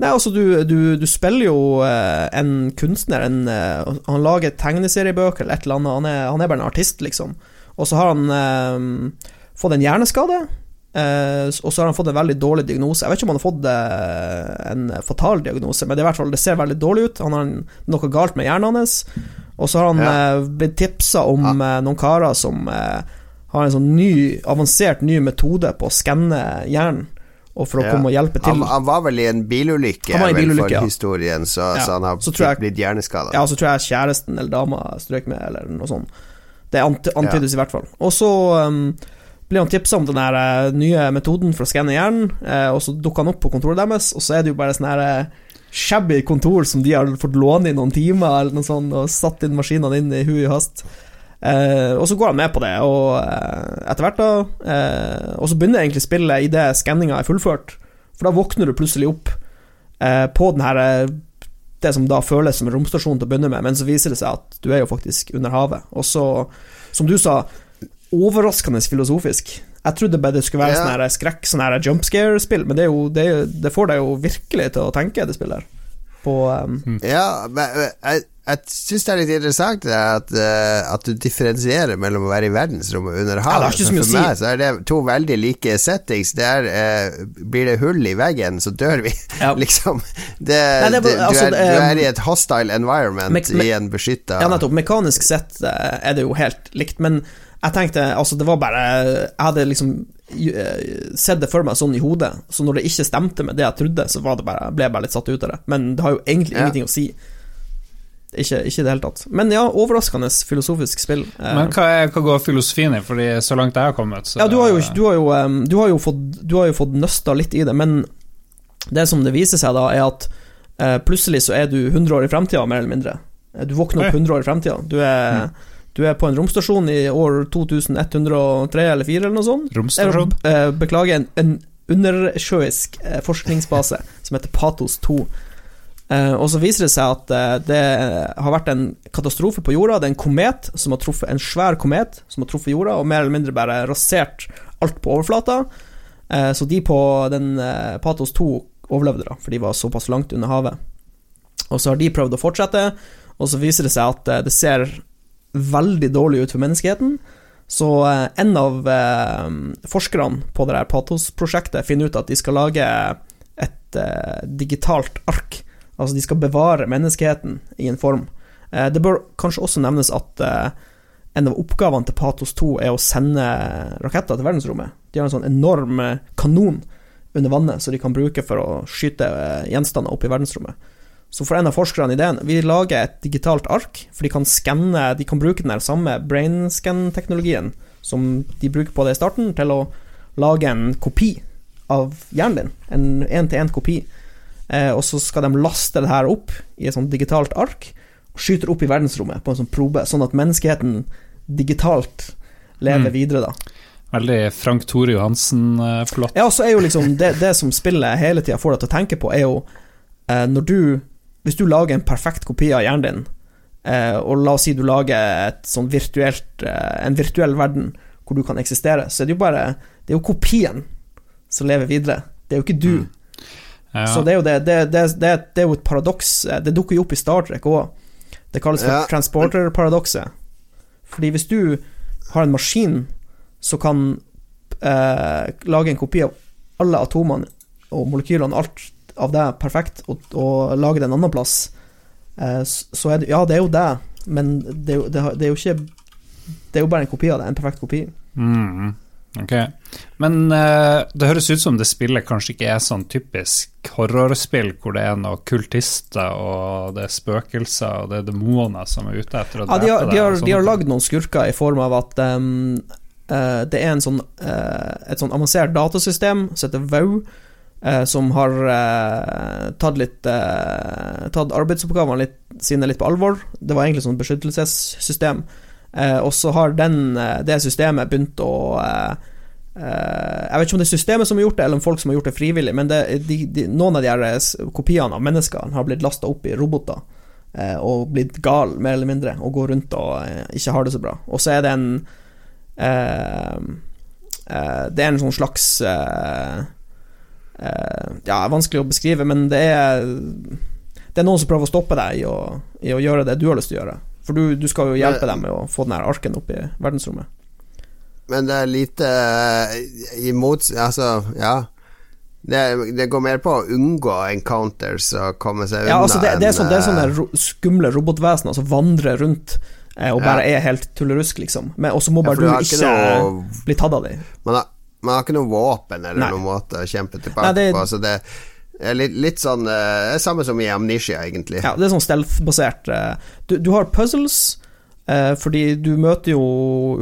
Nei, altså, du, du, du spiller jo eh, en kunstner, en, eh, Han lager tegneseriebøker eller et eller annet. Han er, han er bare en artist, liksom. Og så har han eh, fått en hjerneskade. eh, og så har han fått en veldig dårlig diagnose. Jeg vet ikke om han har fått eh, en fatal diagnose, men det, fall, det ser veldig dårlig ut. Han har noe galt med hjernen hans. Og så har han Ja. eh, blitt tipsa om eh, noen karer som har en sånn ny, avansert ny metode på å skanne hjernen, og for å Ja. komme og hjelpe til. Han, han var vel i en bilulykke, Han var i vel, bilulykke, ja. historien, så, Ja. så han har jeg- blitt hjerneskada. Ja, så tror jeg kjæresten eller dama strøk med, eller noe sånt. Det antydes antydes i hvert fall. Og så um, blir han tipsa om den her eh, nye metoden for å skanne hjernen, eh, og så dukker han opp på kontoret deres, og så er det jo bare sånn her eh, shabby kontor som de har fått låne i noen timer, eller noe sånt, og satt inn maskinene inn i hui i hast. Eh, og så går han med på det, og eh, etter hvert, da eh, Og så begynner egentlig spillet idet skanninga er fullført, for da våkner du plutselig opp eh, på den her det som da føles som en romstasjon til å begynne med, men så viser det seg at du er jo faktisk under havet. Og så, som du sa, overraskende filosofisk. Jeg trodde bare det skulle være Ja. sånn her skrekk, sånn her jump scare-spill, men det, er jo, det, det får deg jo virkelig til å tenke, det spillet her. På um, Ja, men men jeg, jeg syns det er litt interessant at, eh, at du differensierer mellom å være i verdensrommet og under havet. Ja, For si. meg så er det to veldig like settings. Der er, eh, blir det hull i veggen, så dør vi. Ja. liksom. Det, Nei, det du, altså, er, du er- er i et hostile environment me, me- i en beskytta Ja, nettopp. Mekanisk sett eh, er det jo helt likt, men jeg tenkte Altså, det var bare Jeg hadde liksom eh, sett det for meg sånn i hodet, så når det ikke stemte med det jeg trodde, så var det bare, ble jeg bare litt satt ut av det. Men det har jo egentlig Ja. ingenting å si. Ikke, ikke i det hele tatt. Men ja, overraskende filosofisk spill. Eh, Men hva, er, hva går filosofien i? Fordi så langt jeg har kommet, så Ja, du har jo, du har jo, du har jo fått, du har jo fått nøsta litt i det, men det som det viser seg da, er at eh, plutselig så er du 100 år i fremtida, mer eller mindre. Eh, Du våkner opp 100 år i fremtida. Du, er- du er på en romstasjon i år 2103 eller 4 eller noe sånt. Romstasjon? Eh, Beklager, en, en undersjøisk forskningsbase som heter Patos 2. Eh, og så viser det seg at eh, det har vært en katastrofe på jorda. Det er en komet som har truffet En svær komet som har truffet jorda, og mer eller mindre bare rasert alt på overflata. Eh, så de på den Patos 2 overlevde, da, for de var såpass langt under havet. Og så har de prøvd å fortsette, og så viser det seg at det ser veldig dårlig ut for menneskeheten. Så en av forskerne på det der Patos-prosjektet finner ut at de skal lage et digitalt ark. Altså de skal bevare menneskeheten i en form. Eh, det bør kanskje også nevnes at eh, en av oppgavene til Patos 2 er å sende raketter til verdensrommet. De har en sånn enorm eh, kanon under vannet som de kan bruke for å skyte gjenstander opp i verdensrommet. Så for en av forskerne ideen Vi lager et digitalt ark, for de kan skanne De kan bruke den der samme brainscan-teknologien som de bruker på det i starten, til å lage en kopi av hjernen din. En én-til-én-kopi. Eh, og så skal de laste det her opp i et sånt digitalt ark, og skyter opp i verdensrommet på en sånn probe, sånn at menneskeheten digitalt lever Mm. videre, da. Veldig Frank Tore Johansen-plott. Ja, så er jo liksom det, det som spillet hele tida får deg til å tenke på, er jo eh, når du Hvis du lager en perfekt kopi av hjernen din, eh, og la oss si du lager et sånn virtuelt eh, en virtuell verden hvor du kan eksistere, så er det jo bare Det er jo kopien som lever videre. Det er jo ikke du. Mm. Ja. Så det er jo det, det, det, det, det er jo et paradoks. Det dukker jo opp i Star Trek òg. Det kalles for Ja. transporter-paradokset. Fordi hvis du har en maskin som kan eh, lage en kopi av alle atomene og molekylene, alt av det perfekt, og, og lage det en annen plass, eh, så er det Ja, det er jo det, men det er jo, det, det er jo ikke Det er jo bare en kopi av det. En perfekt kopi. Mm, ok. Men uh, det høres ut som det spillet kanskje ikke er sånn typisk horrorspill hvor det er noen kultister og det er spøkelser og det er demoner som er ute etter å drepe de har, deg. de har, de har lagd noen skurker i form av at um, uh, det er en sånn, uh, et sånn avansert datasystem som heter VAU, som har tatt litt Tatt arbeidsoppgavene sine litt på alvor. Det var egentlig sånn beskyttelsessystem. Og så har den, eh, det systemet begynt å eh, eh, Jeg vet ikke om det er systemet som har gjort det, eller om folk som har gjort det frivillig, men det, de, de, noen av de her kopiene av mennesker har blitt lasta opp i roboter. eh, og blitt gal, mer eller mindre, og går rundt og eh, ikke har det så bra. Og så er det en eh, eh, Det er en sånn slags eh, eh, Ja, vanskelig å beskrive, men det er Det er noen som prøver å stoppe deg i å, i å gjøre det du har lyst til å gjøre. For du, du skal jo hjelpe dem med å få den her arken opp i verdensrommet. Men det er lite eh, imot Altså, ja. Det, det går mer på å unngå encounters og komme seg unna Ja, altså det, det er sånn, det er sånne eh, ro, skumle robotvesener som vandrer rundt eh, og Ja. bare er helt tullerusk, liksom. Og så må bare ja, du ikke, noe, bli tatt av dem. man, man har ikke noe våpen eller Nei. noen måte å kjempe tilbake Nei, det- på. Så det litt, litt sånn uh, samme som i Amnesia, egentlig. Ja, det er sånn stealth-basert. eh, Du, du har puzzles, uh, fordi du møter jo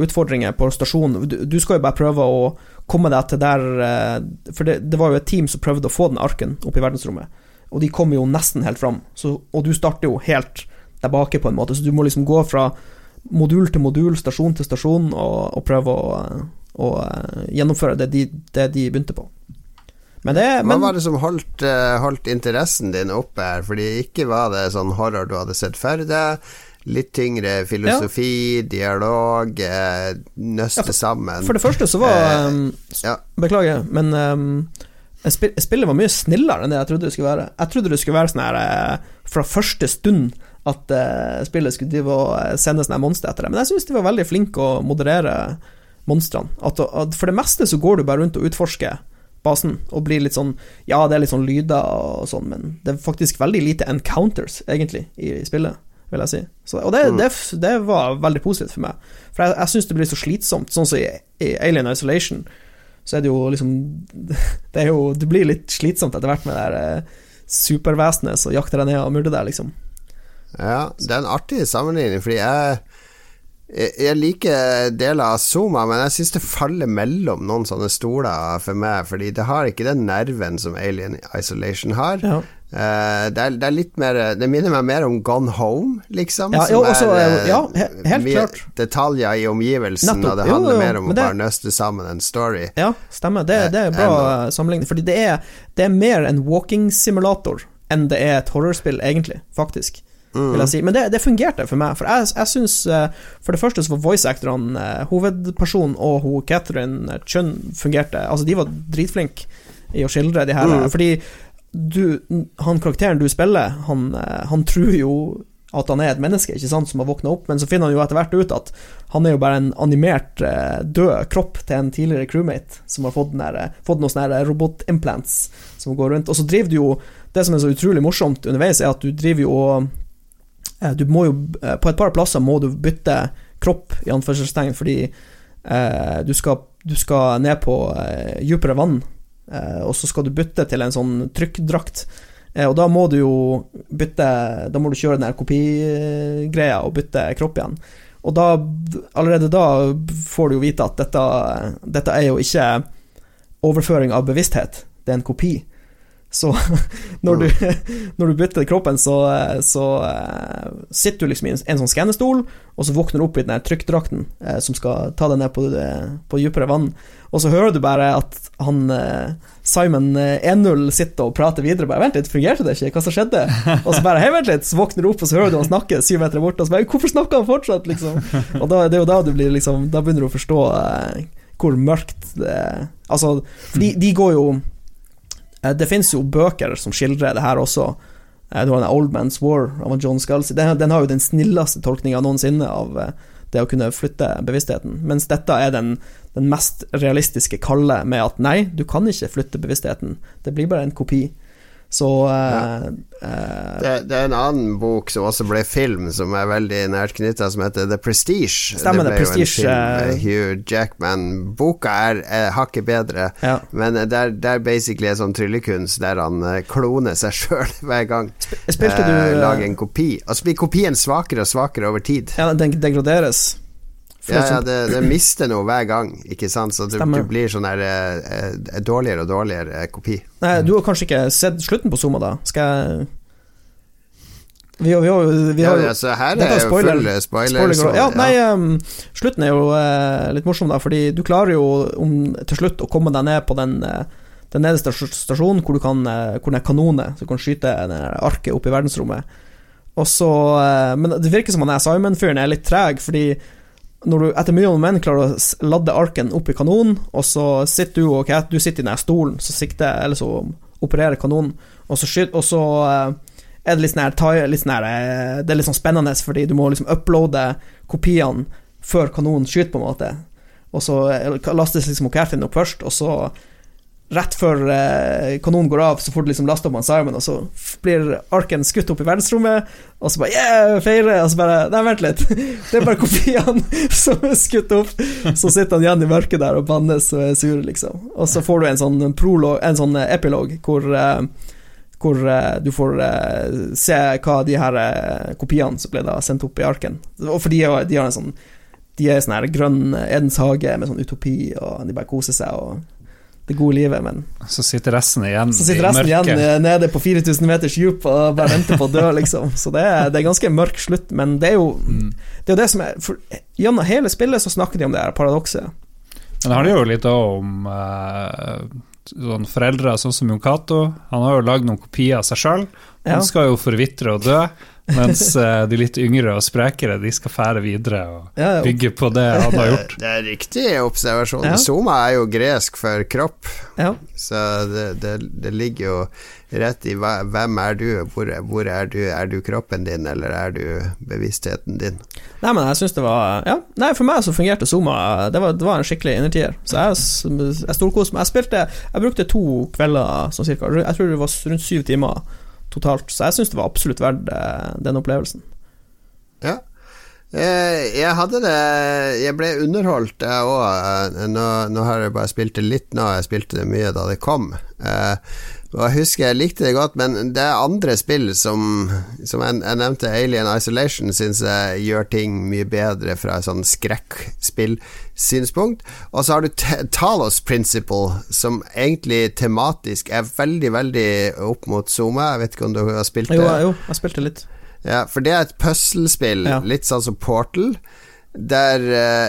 utfordringer på stasjonen. Du, du skal jo bare prøve å komme deg til der uh, For det, det var jo et team som prøvde å få den arken opp i verdensrommet, og de kom jo nesten helt fram. Så, og du starter jo helt der bake, på en måte, så du må liksom gå fra modul til modul, stasjon til stasjon, og, og prøve å, å eh, gjennomføre det de, det de begynte på. Men det Hva var det som holdt, eh, holdt interessen din oppe her? Fordi ikke var det sånn horror du hadde sett før deg. Litt tyngre filosofi, dialog, eh, nøste Ja, for- sammen. For det første så var Eh, um, ja. Beklager, men um, spil spillet var mye snillere enn det jeg trodde det skulle være. Jeg trodde det skulle være sånn her eh, fra første stund at uh, spillet skulle drive og sende sånne monstre etter det. Men jeg syns de var veldig flinke å moderere monstrene. For det meste så går du bare rundt og utforsker basen og blir litt sånn Ja, det er litt sånn lyder og sånn, men det er faktisk veldig lite encounters, egentlig, i, i spillet, vil jeg si. Så, og det, Mm. det, det var veldig positivt for meg. For jeg, jeg syns det blir så slitsomt, sånn som i, i Alien Isolation. Så er det jo liksom Det jo Det blir litt slitsomt etter hvert med det der eh, supervesenet som jakter deg ned og myrder deg, liksom. Ja, det er en artig sammenligning, fordi jeg jeg liker deler av Zuma, men jeg syns det faller mellom noen sånne stoler for meg, fordi det har ikke den nerven som Alien Isolation har. Ja. Uh, det, er, det er litt mer Det minner meg mer om Gone Home, liksom. Ja, jo, også, er, eh, eh, ja, helt mye klart. detaljer i omgivelsen, Nettopp. og det handler jo, mer om å det- bare nøste sammen en story. Ja, stemmer. Det, det er bra eh, sammenligning. Fordi det er, det er mer en walking-simulator enn det er et horrorspill, egentlig. Faktisk. Mm. Si. Men det, det fungerte for meg. For jeg, jeg syns For det første så var voice-actorene, eh, hovedpersonen og hun Catherine Chun fungerte Altså, de var dritflinke i å skildre de her. Mm. Fordi du, han karakteren du spiller, han, eh, han tror jo at han er et menneske ikke sant, som har våkna opp, men så finner han jo etter hvert ut at han er jo bare en animert, eh, død kropp til en tidligere crewmate som har fått, den der, eh, fått noen sånne robotimplants som går rundt. Og så driver du jo Det som er så utrolig morsomt underveis, er at du driver jo og eh, Du må jo eh, På et par plasser må du bytte kropp, i anførselstegn, fordi eh, du, skal, du skal ned på eh, dypere vann, eh, og så skal du bytte til en sånn trykkdrakt. Eh, og da må du jo bytte Da må du kjøre den der kopigreia og bytte kropp igjen. Og da, allerede da får du jo vite at dette, dette er jo ikke overføring av bevissthet, det er en kopi. Så når du, når du bytter kroppen, så, så eh, sitter du liksom i en, en sånn skannestol, og så våkner du opp i den trykkdrakten eh, som skal ta deg ned på, eh, på dypere vann. Og så hører du bare at han eh, Simon eh, 1-0 sitter og prater videre. Bare, 'Vent litt, fungerte det ikke? Hva som skjedde?' Og så bare 'Hei, vent litt', så våkner du opp, og så hører du han snakke syv meter borte, og så bare 'Hvorfor snakker han fortsatt?' liksom. Og da, det er jo da du blir liksom Da begynner du å forstå eh, hvor mørkt det Altså, de, de går jo Det finnes jo bøker som skildrer det her også. Eh, Du har den Old Man's War av John Scalzi. Den, den har jo den snilleste tolkninga noensinne av eh, det å kunne flytte bevisstheten. Mens dette er den, den mest realistiske kalde med at nei, du kan ikke flytte bevisstheten. Det blir bare en kopi. Så ja. eh, Det, det er en annen bok som også ble film, som er veldig nært knytta, som heter The Prestige. Stemmer, det The ble jo en film med eh, Hugh Jackman. Boka er, er hakket bedre, ja. men det er, det er basically en sånn tryllekunst der han eh, kloner seg sjøl hver gang. Spilte du Eh, eh, lager en kopi. Og så blir kopien svakere og svakere over tid. Ja, den degraderes. Ja, det ja, det, det mister noe hver gang, ikke sant? Så du, du blir sånn der eh, eh, dårligere og dårligere kopi. Nei, du har kanskje ikke sett slutten på Zuma, da? Skal jeg Vi har, vi har, vi har ja, altså, her er jo spoiler. full spoiler. Spoiler, ja, nei, um, slutten er jo uh, litt morsom, da, fordi du klarer jo om, til slutt å komme deg ned på den, uh, den nederste stasjonen hvor du kan uh, Hvor den er kanoner, så du kan skyte der arket opp i verdensrommet. Og så eh, Men det virker som han er Simon-fyren er litt treg, fordi når du etter mye om menn klarer å ladde arken opp i kanonen, og så sitter du og Kat, du sitter i den stolen, så sikter Eller så opererer kanonen, og så skyter Og så eh, er det litt sånn her, litt sånn her eh, Det er litt sånn spennende, fordi du må liksom uploade kopiene før kanonen skyter, på en måte. Og så eh, lastes liksom Catherine opp først, og så Rett før eh, kanonen går av, så får du liksom lasta opp Simon, og så blir arken skutt opp i verdensrommet, og så bare yeah, feire, og så bare Nei, vent litt, det er bare kopiene som er skutt opp. Så sitter han igjen i mørket der og bannes og er sur, liksom. Og så får du en sånn prolog, en sånn epilog, hvor eh, hvor eh, du får eh, se hva de her eh, kopiene som ble da sendt opp i arken Og for de, de har en sånn De er sånn her grønn Edens hage med sånn utopi, og de bare koser seg og det gode livet, men Så sitter resten igjen så sitter resten igjen mørket. igjen nede på 4000 meters dyp og bare venter på å dø, liksom. Så det er, det er ganske mørk slutt, men det er jo Mm. det er det som er for, Gjennom hele spillet så snakker de om det her paradokset. Men det handler jo litt om eh, sånn foreldre, sånn som Jon Cato. Han har jo lagd noen kopier av seg sjøl. Ja. Han skal jo forvitre og dø, mens eh, de litt yngre og sprekere de skal fære videre og bygge på det han har gjort. Det er riktig observasjon. Ja. Soma er jo gresk for kropp, ja. så det, det, det ligger jo rett i hva, hvem er du, hvor, hvor er du? Er du kroppen din, eller er du bevisstheten din? Nei, men jeg syns det var Ja, nei, for meg så fungerte Zoma Det var, det var en skikkelig innertier. Så jeg, jeg storkoste meg. Jeg spilte Jeg brukte to kvelder sånn cirka. Jeg tror det var rundt syv timer totalt, så jeg syns det var absolutt verdt eh, den opplevelsen. Ja. Eh, Jeg hadde det Jeg ble underholdt, jeg òg. Nå, nå har jeg bare spilt det litt nå, jeg spilte det mye da det kom. Og jeg husker jeg likte det godt, men det er andre spill som Som jeg, jeg nevnte, Alien Isolation, syns jeg gjør ting mye bedre fra et sånn skrekkspillsynspunkt. Og så har du Talos Principle, som egentlig tematisk er veldig, veldig opp mot Zuma. Jeg vet ikke om du har spilt det? Jo, jo, jeg spilte litt. Ja, for det er et puslespill, Ja. litt sånn som Portal, der uh,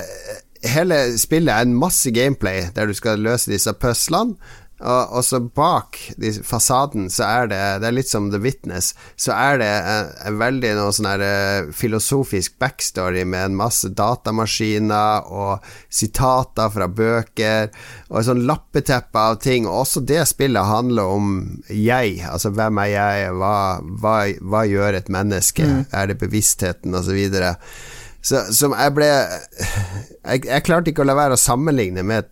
hele spillet er en masse gameplay der du skal løse disse puslene. Og, og så bak de, fasaden så er det Det er litt som The Witness. Så er det en, en veldig noe sånn her eh, filosofisk backstory med en masse datamaskiner og sitater fra bøker og et sånn lappeteppe av ting. Og også det spillet handler om jeg. Altså hvem er jeg, hva, hva, hva gjør et menneske? Er det bevisstheten, og så videre. Så som jeg ble jeg, jeg klarte ikke å la være å sammenligne med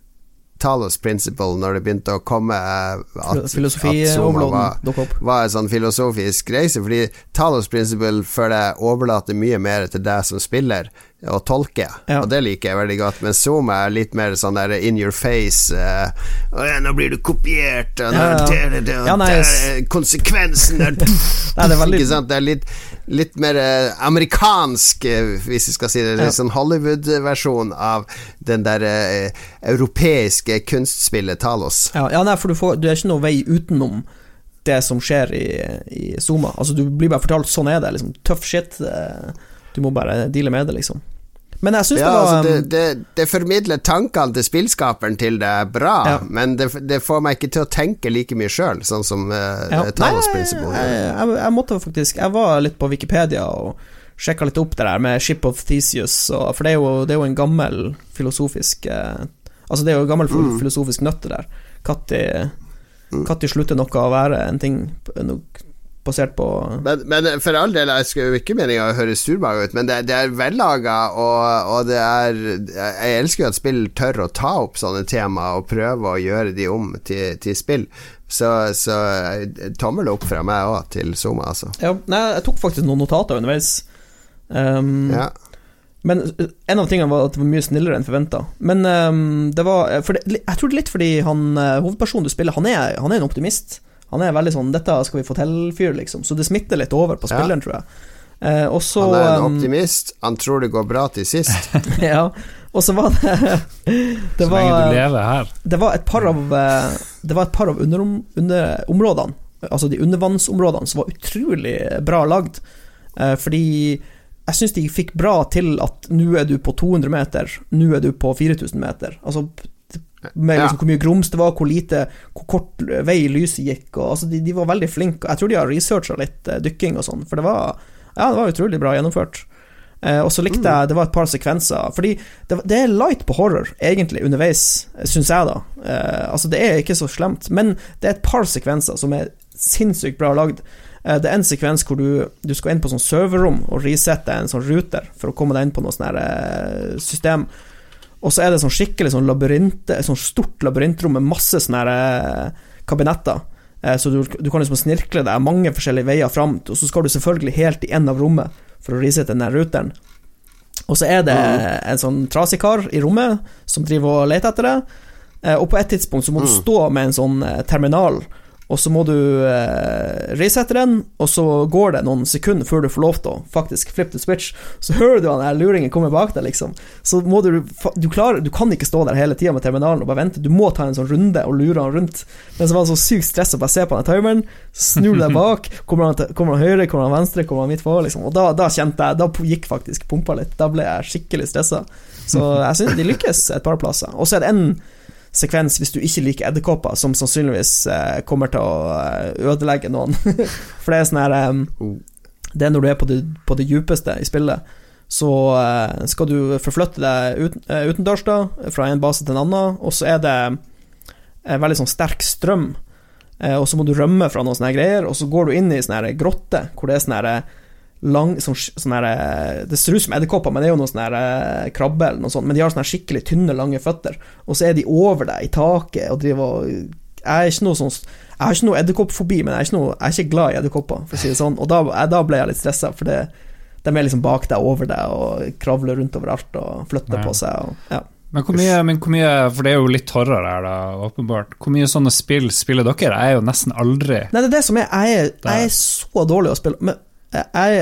Talos Principle når det begynte å komme eh, at, at Zoma Filosofi-overloaden var, var en sånn filosofisk reise, fordi Talos Principle føler jeg overlater mye mer til deg som spiller å tolke, Ja. og det liker jeg veldig godt. Men Zoom er litt mer sånn der in your face Uh, «Å ja, 'Nå blir du kopiert', og Ja, ja. der, der, der, er konsekvensen er Ikke sant? Det er litt, litt mer eh, amerikansk, eh, hvis vi skal si det. Litt sånn Hollywood-versjon av den der uh, europeiske kunstspillet Talos. Ja, ja nei, for du, får, du er ikke noe vei utenom det som skjer i, i Zoma. Altså, du blir bare fortalt sånn er det. Liksom, tøff shit. eh, Du må bare deale med det, liksom. Men jeg syns Ja, det var altså det, um, det, det formidler tankene til spillskaperen til det er bra, Ja. men det, det får meg ikke til å tenke like mye sjøl, sånn som uh, ja. Talos Principle. jeg, jeg, jeg måtte faktisk Jeg var litt på Wikipedia og sjekka litt opp det der med Ship of Theseus, og, for det er, jo, det er jo en gammel filosofisk eh, Altså, det er jo en gammel Mm. filosofisk nøtte der. Når Mm. slutter noe å være en ting noe basert på Men, men for all del, jeg skal jo ikke meninga å høres surmaga ut, men det, det er vellaga, og, og det er Jeg elsker jo at spill tør å ta opp sånne tema og prøve å gjøre de om til, til spill. Så, så eh, tommel opp fra meg òg til Zuma, altså. Ja, nei, jeg tok faktisk noen notater underveis. Um, Ja. Men en av tingene var at det var mye snillere enn forventa. Men um, det var for det, Jeg tror det er litt fordi han uh, hovedpersonen du spiller, han er, han er en optimist. Han er veldig sånn 'Dette skal vi få til'-fyr, liksom. Så det smitter litt over på Ja. tror jeg. Eh, også, Han er en um, optimist. Han tror det går bra til sist. Ja. Og så var det Det Så lenge du lever her. det var et par av eh, Det var et par av underom, underområdene, altså de undervannsområdene, som var utrolig bra lagd. Eh, fordi jeg syns de fikk bra til at nå er du på 200 meter, nå er du på 4000 meter. Altså med liksom hvor mye grums det var, hvor lite Hvor kort vei lyset gikk. Og, altså de, de var veldig flinke. Jeg tror de har researcha litt uh, dykking og sånn, for det var, ja, det var utrolig bra gjennomført. Uh, og så likte jeg Det var et par sekvenser Fordi det, det er light på horror, egentlig, underveis, syns jeg, da. Uh, altså, det er ikke så slemt, men det er et par sekvenser som er sinnssykt bra lagd. Det er en sekvens hvor du, du skal inn på sånn serverrom og resette en sånn ruter for å komme deg inn på noe sånn system. Og så er det sånn skikkelig sånn labyrint, sånn stort labyrintrom med masse sånne eh, kabinetter. Eh, Så du, du kan liksom snirkle deg mange forskjellige veier fram, og så skal du selvfølgelig helt i enden av rommet for å resette den der ruteren. Og så er det en sånn trasig kar i rommet som driver og leter etter det. Eh, Og på et tidspunkt så må du Mm. stå med en sånn terminal, og så må du eh, resette den, og så går det noen sekunder før du får lov til å faktisk flip the switch. Så hører du han luringen komme bak deg, liksom. Så må du Du klarer Du kan ikke stå der hele tida med terminalen og bare vente, du må ta en sånn runde og lure han rundt. Men så var det så sykt stress å bare se på den timeren, snur deg bak, kommer han, til, kommer han høyre, kommer han venstre, kommer han midt på, liksom. Og da, da kjente jeg Da gikk faktisk pumpa litt. Da ble jeg skikkelig stressa. Så jeg syns de lykkes et par plasser. Og så er det en sekvens hvis du ikke liker edderkopper, som sannsynligvis eh, kommer til å eh, ødelegge noen. For det er sånn her. Det er når du er på det, på det djupeste i spillet, så eh, skal du forflytte deg ut, utendørs, da, fra en base til en annen, og så er det en veldig sånn sterk strøm, og så må du rømme fra noen sånne greier, og så går du inn i sånne her grotte, hvor det er sånne her lang sånn, sånn her, eh, Det ser ut som edderkopper, men det er jo noe sånn her eh, krabbe eller noe sånt. Men de har sånne skikkelig tynne, lange føtter, og så er de over deg i taket og driver og Jeg er ikke noe sånn Jeg har ikke noe edderkoppfobi, men jeg er ikke, noe, jeg er ikke glad i edderkopper, for å si det sånn. Og da, jeg, da ble jeg litt stressa, for det, de er liksom bak deg, over deg, og kravler rundt overalt og flytter Nei. på seg. Og, ja. Men hvor, mye, men hvor mye, for det er jo litt horror her, da, åpenbart. Hvor mye sånne spill spiller dere? Jeg er jo nesten aldri Nei, det er det som er Jeg er, jeg er så dårlig å spille Men jeg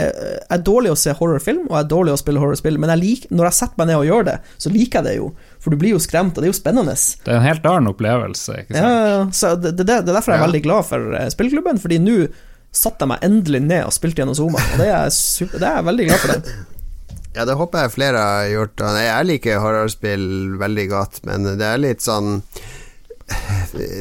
er, dårlig å se horrorfilm, og jeg er dårlig å spille horrorspill, men jeg lik, når jeg setter meg ned og gjør det, så liker jeg det jo. For du blir jo skremt, og det er jo spennende. Det er en helt annen opplevelse, ikke sant? ja, ja. Så det, det, det er derfor jeg er Ja. veldig glad for eh, spillklubben, fordi nå satte jeg meg endelig ned og spilte gjennom Zoma, og det er, super, det er jeg veldig glad for. det Ja, det håper jeg flere har gjort. Jeg liker horrorspill veldig godt, men det er litt sånn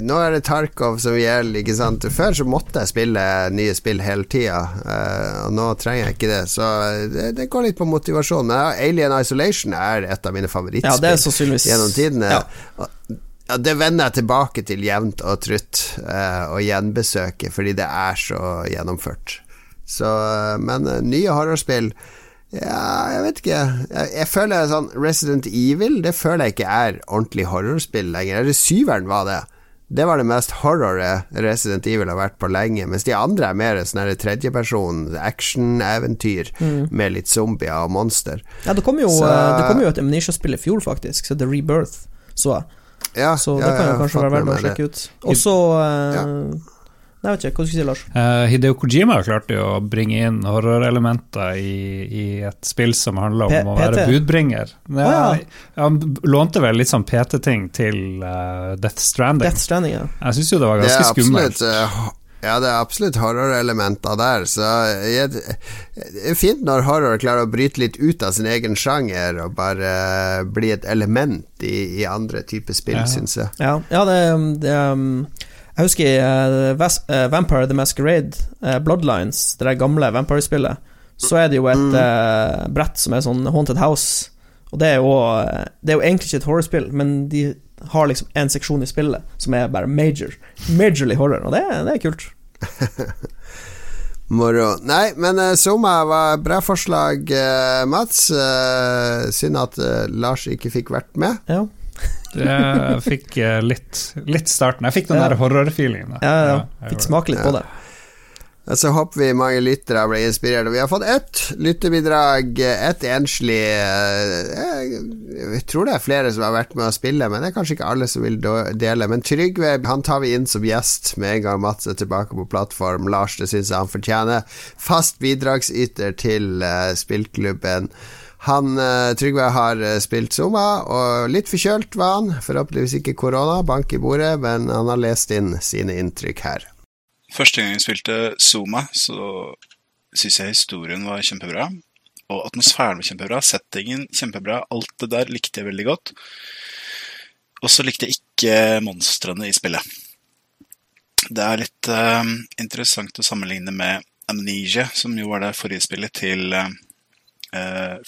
Nå er det Tarkov som gjelder, ikke sant. Før så måtte jeg spille nye spill hele tida, eh, og nå trenger jeg ikke det. Så det, det går litt på motivasjon. Men Alien Isolation er et av mine favorittspill Ja, det er sannsynligvis gjennom tidene. Ja. Ja, det vender jeg tilbake til jevnt og trutt, eh, og gjenbesøker, fordi det er så gjennomført. Så, eh, men eh, nye horrorspill Ja, jeg vet ikke. Jeg, jeg føler sånn Resident Evil, det føler jeg ikke er ordentlig horrorspill lenger. Eller syveren var det. Det var det mest horroret Resident Evil har vært på lenge, mens de andre er mer sånn tredjeperson action-eventyr med litt zombier og monster. Ja, det kom jo, Så- eh, det kom jo et Amnesia-spill i fjor, faktisk, så The Rebirth, så jeg. Ja, Så ja, det kan jo ja, kanskje være verdt å sjekke ut. Også uh, Nei, jeg vet ikke, hva skal du si, Lars? Uh, Hideo Kojima klarte jo å bringe inn horrorelementer i, i et spill som handler om P- å være budbringer. Ja, oh, ja. Han lånte vel litt sånn PT-ting til uh, Death Stranding. Death Stranding, ja. Jeg syns jo det var Det er ganske skummelt. eh, Ja, det er absolutt horrorelementer der, så jeg, det er fint når horror klarer å bryte litt ut av sin egen sjanger og bare uh, bli et element i, i andre typer spill, Ja. syns jeg. Ja, ja det, det um, Jeg husker i eh, eh, Vampire the Masquerade, eh, Bloodlines, det der gamle Vampire-spillet, så er det jo et Mm. brett som er sånn Haunted House. Og det er jo Det er jo egentlig ikke et horrorspill, men de har liksom en seksjon i spillet som er bare major. Majorly horror, og det, det er kult. Moro. Nei, men uh, Soma var bra forslag, uh, Mats. Uh, synd at Lars ikke fikk vært med. Ja, Jeg fikk eh, litt, litt starten. Jeg fikk den Ja. der horrorfeelingen. Ja, ja, ja. Fikk smake litt på det. Så håper vi mange lyttere ble inspirert. Vi har fått ett lytterbidrag, ett enslig eh, Jeg tror det er flere som har vært med å spille, men det er kanskje ikke alle som vil dele. Men Trygve han tar vi inn som gjest med en gang Mats er tilbake på plattform. Lars, det syns jeg han fortjener. Fast bidragsyter til uh, spillklubben. Han uh, Trygve har spilt Zuma, og litt forkjølt var han. Forhåpentligvis ikke korona, bank i bordet, men han har lest inn sine inntrykk her. Første gang jeg spilte Zuma, så syns jeg historien var kjempebra. Og atmosfæren var kjempebra, settingen kjempebra. Alt det der likte jeg veldig godt. Og så likte jeg ikke monstrene i spillet. Det er litt uh, interessant å sammenligne med Amnesia, som jo var det forrige spillet til uh,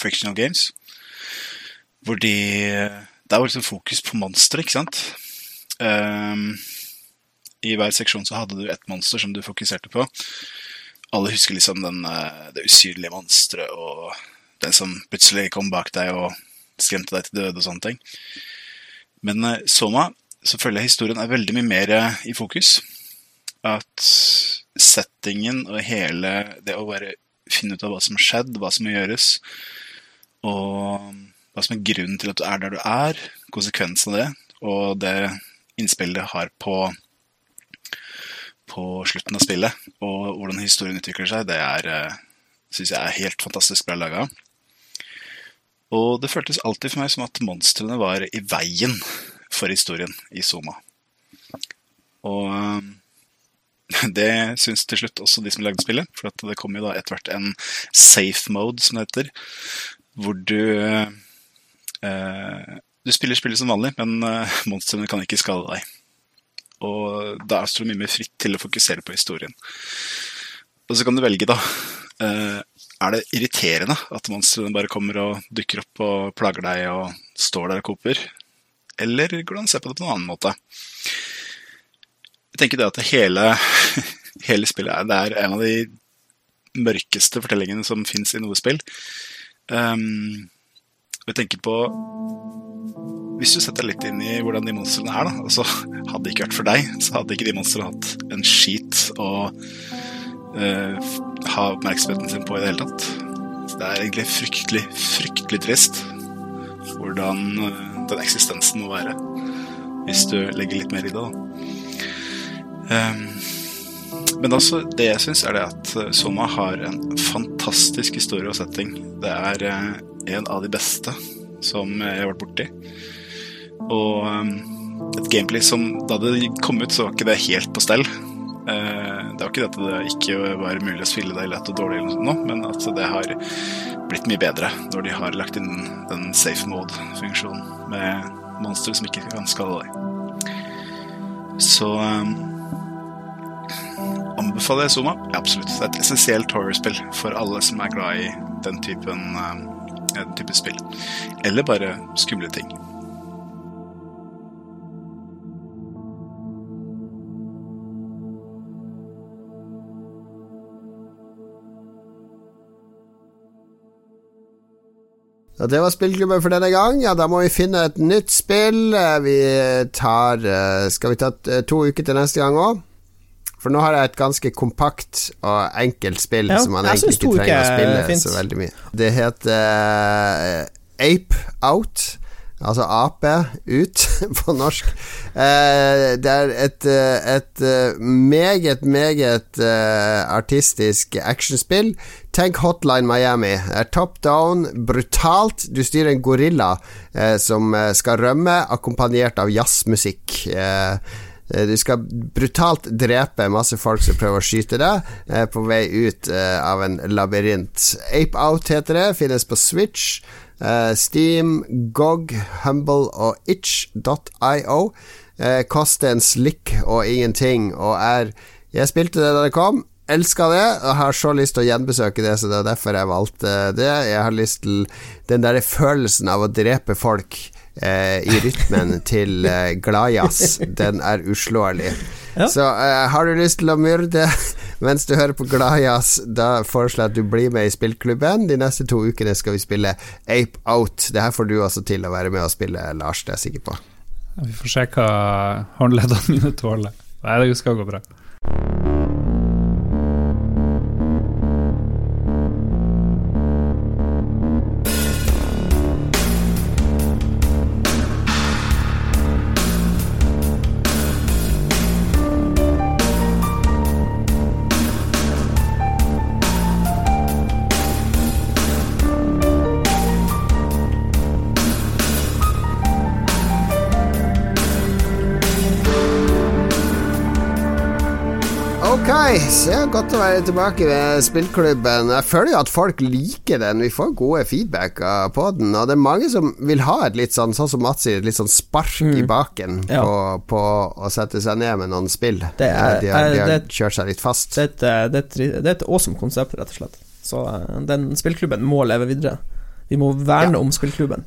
Frictional Games. Hvor de Det var liksom fokus på monstre, ikke sant? Um, i hver seksjon så hadde du ett monster som du fokuserte på. Alle husker liksom den, uh, det usynlige monsteret og den som plutselig kom bak deg og skremte deg til døde og sånne ting. Men uh, Soma så føler jeg historien er veldig mye mer i fokus. At settingen og hele det å bare finne ut av hva som har skjedd, hva som må gjøres, og hva som er grunnen til at du er der du er, konsekvensen av det, og det innspillet det har på på slutten av spillet, og hvordan historien utvikler seg, det er eh, syns jeg er helt fantastisk bra laga. Og det føltes alltid for meg som at monstrene var i veien for historien i Soma. Og eh, det syns til slutt også de som lagde spillet, for det kom jo da etter hvert en safe mode, som det heter, hvor du eh, Du spiller spillet som vanlig, men eh, monstrene kan ikke skade deg. Og da er mye mer fritt til å fokusere på historien. Og så kan du velge, da. Eh, er det irriterende at monstrene bare kommer og dukker opp og plager deg og står der og koper? Eller går det an å se på det på en annen måte? Jeg tenker det at hele, hele spillet er, er en av de mørkeste fortellingene som fins i noe spill. Um, jeg tenker på hvis du setter litt inn i hvordan de monstrene er, da, og så hadde det ikke vært for deg, så hadde ikke de monstrene hatt en skit å uh, ha oppmerksomheten sin på i det hele tatt. Så det er egentlig fryktelig, fryktelig trist hvordan uh, den eksistensen må være, hvis du legger litt mer i det, da. Um, men altså, det jeg syns, er det at eh, Soma har en fantastisk historie og setting. Det er en av de beste som jeg har vært borti. Og um, et gameplay som Da det kom ut, så var ikke det helt på stell. Uh, det var ikke det at det ikke var mulig å spille det lett og dårlig, eller noe, men at det har blitt mye bedre når de har lagt inn den safe mode-funksjonen med monstre som ikke kan skade deg. Så um, anbefaler jeg. Ja, absolutt. Det er et essensielt horrorspill for alle som er glad i den typen, um, den type spill. Eller bare skumle ting. Ja, det var spillklubben for denne gang. Ja, da må vi finne et nytt spill. Eh, vi tar eh, Skal vi ta eh, to uker til neste gang òg? For nå har jeg et ganske kompakt og enkelt spill ja, som man egentlig ikke trenger å spille så veldig mye. Det heter uh, Ape Out. Altså ape ut på norsk. Eh, det er et, eh, et eh, meget, meget eh, artistisk actionspill. Tenk Hotline Miami. Er top down, brutalt. Du styrer en gorilla eh, som eh, skal rømme, akkompagnert av jazzmusikk. Du skal brutalt drepe masse folk som prøver å skyte deg, på vei ut av en labyrint. Ape Out heter det, finnes på Switch. Steam, GOG, Humble og itch.io koster en slikk og ingenting, og er Jeg spilte det da det kom, elska det, og har så lyst til å gjenbesøke det, så det er derfor jeg valgte det. Jeg har lyst til den derre følelsen av å drepe folk uh, i rytmen til eh, gladjazz. Den er uslåelig. Ja. Så har du lyst til å myrde mens du hører på Gladjazz, da foreslår jeg at du blir med i spillklubben. De neste to ukene skal vi spille Ape Out. Det her får du også til å være med og spille, Lars, det er jeg sikker på. Vi får se hva håndleddene mine tåler. Nei, det skal gå bra. Godt å være tilbake ved spillklubben. Jeg føler jo at folk liker den. Vi får gode feedback på den. Og det er mange som vil ha et litt sånn, sånn som Mats sier, et litt sånn spark i baken Ja. på, på å sette seg ned med noen spill. Det er- de har, de har det- kjørt seg litt fast. Det et, eh, det det er et awesome konsept, rett og slett. Så eh, den spillklubben må leve videre. Vi må verne om spillklubben.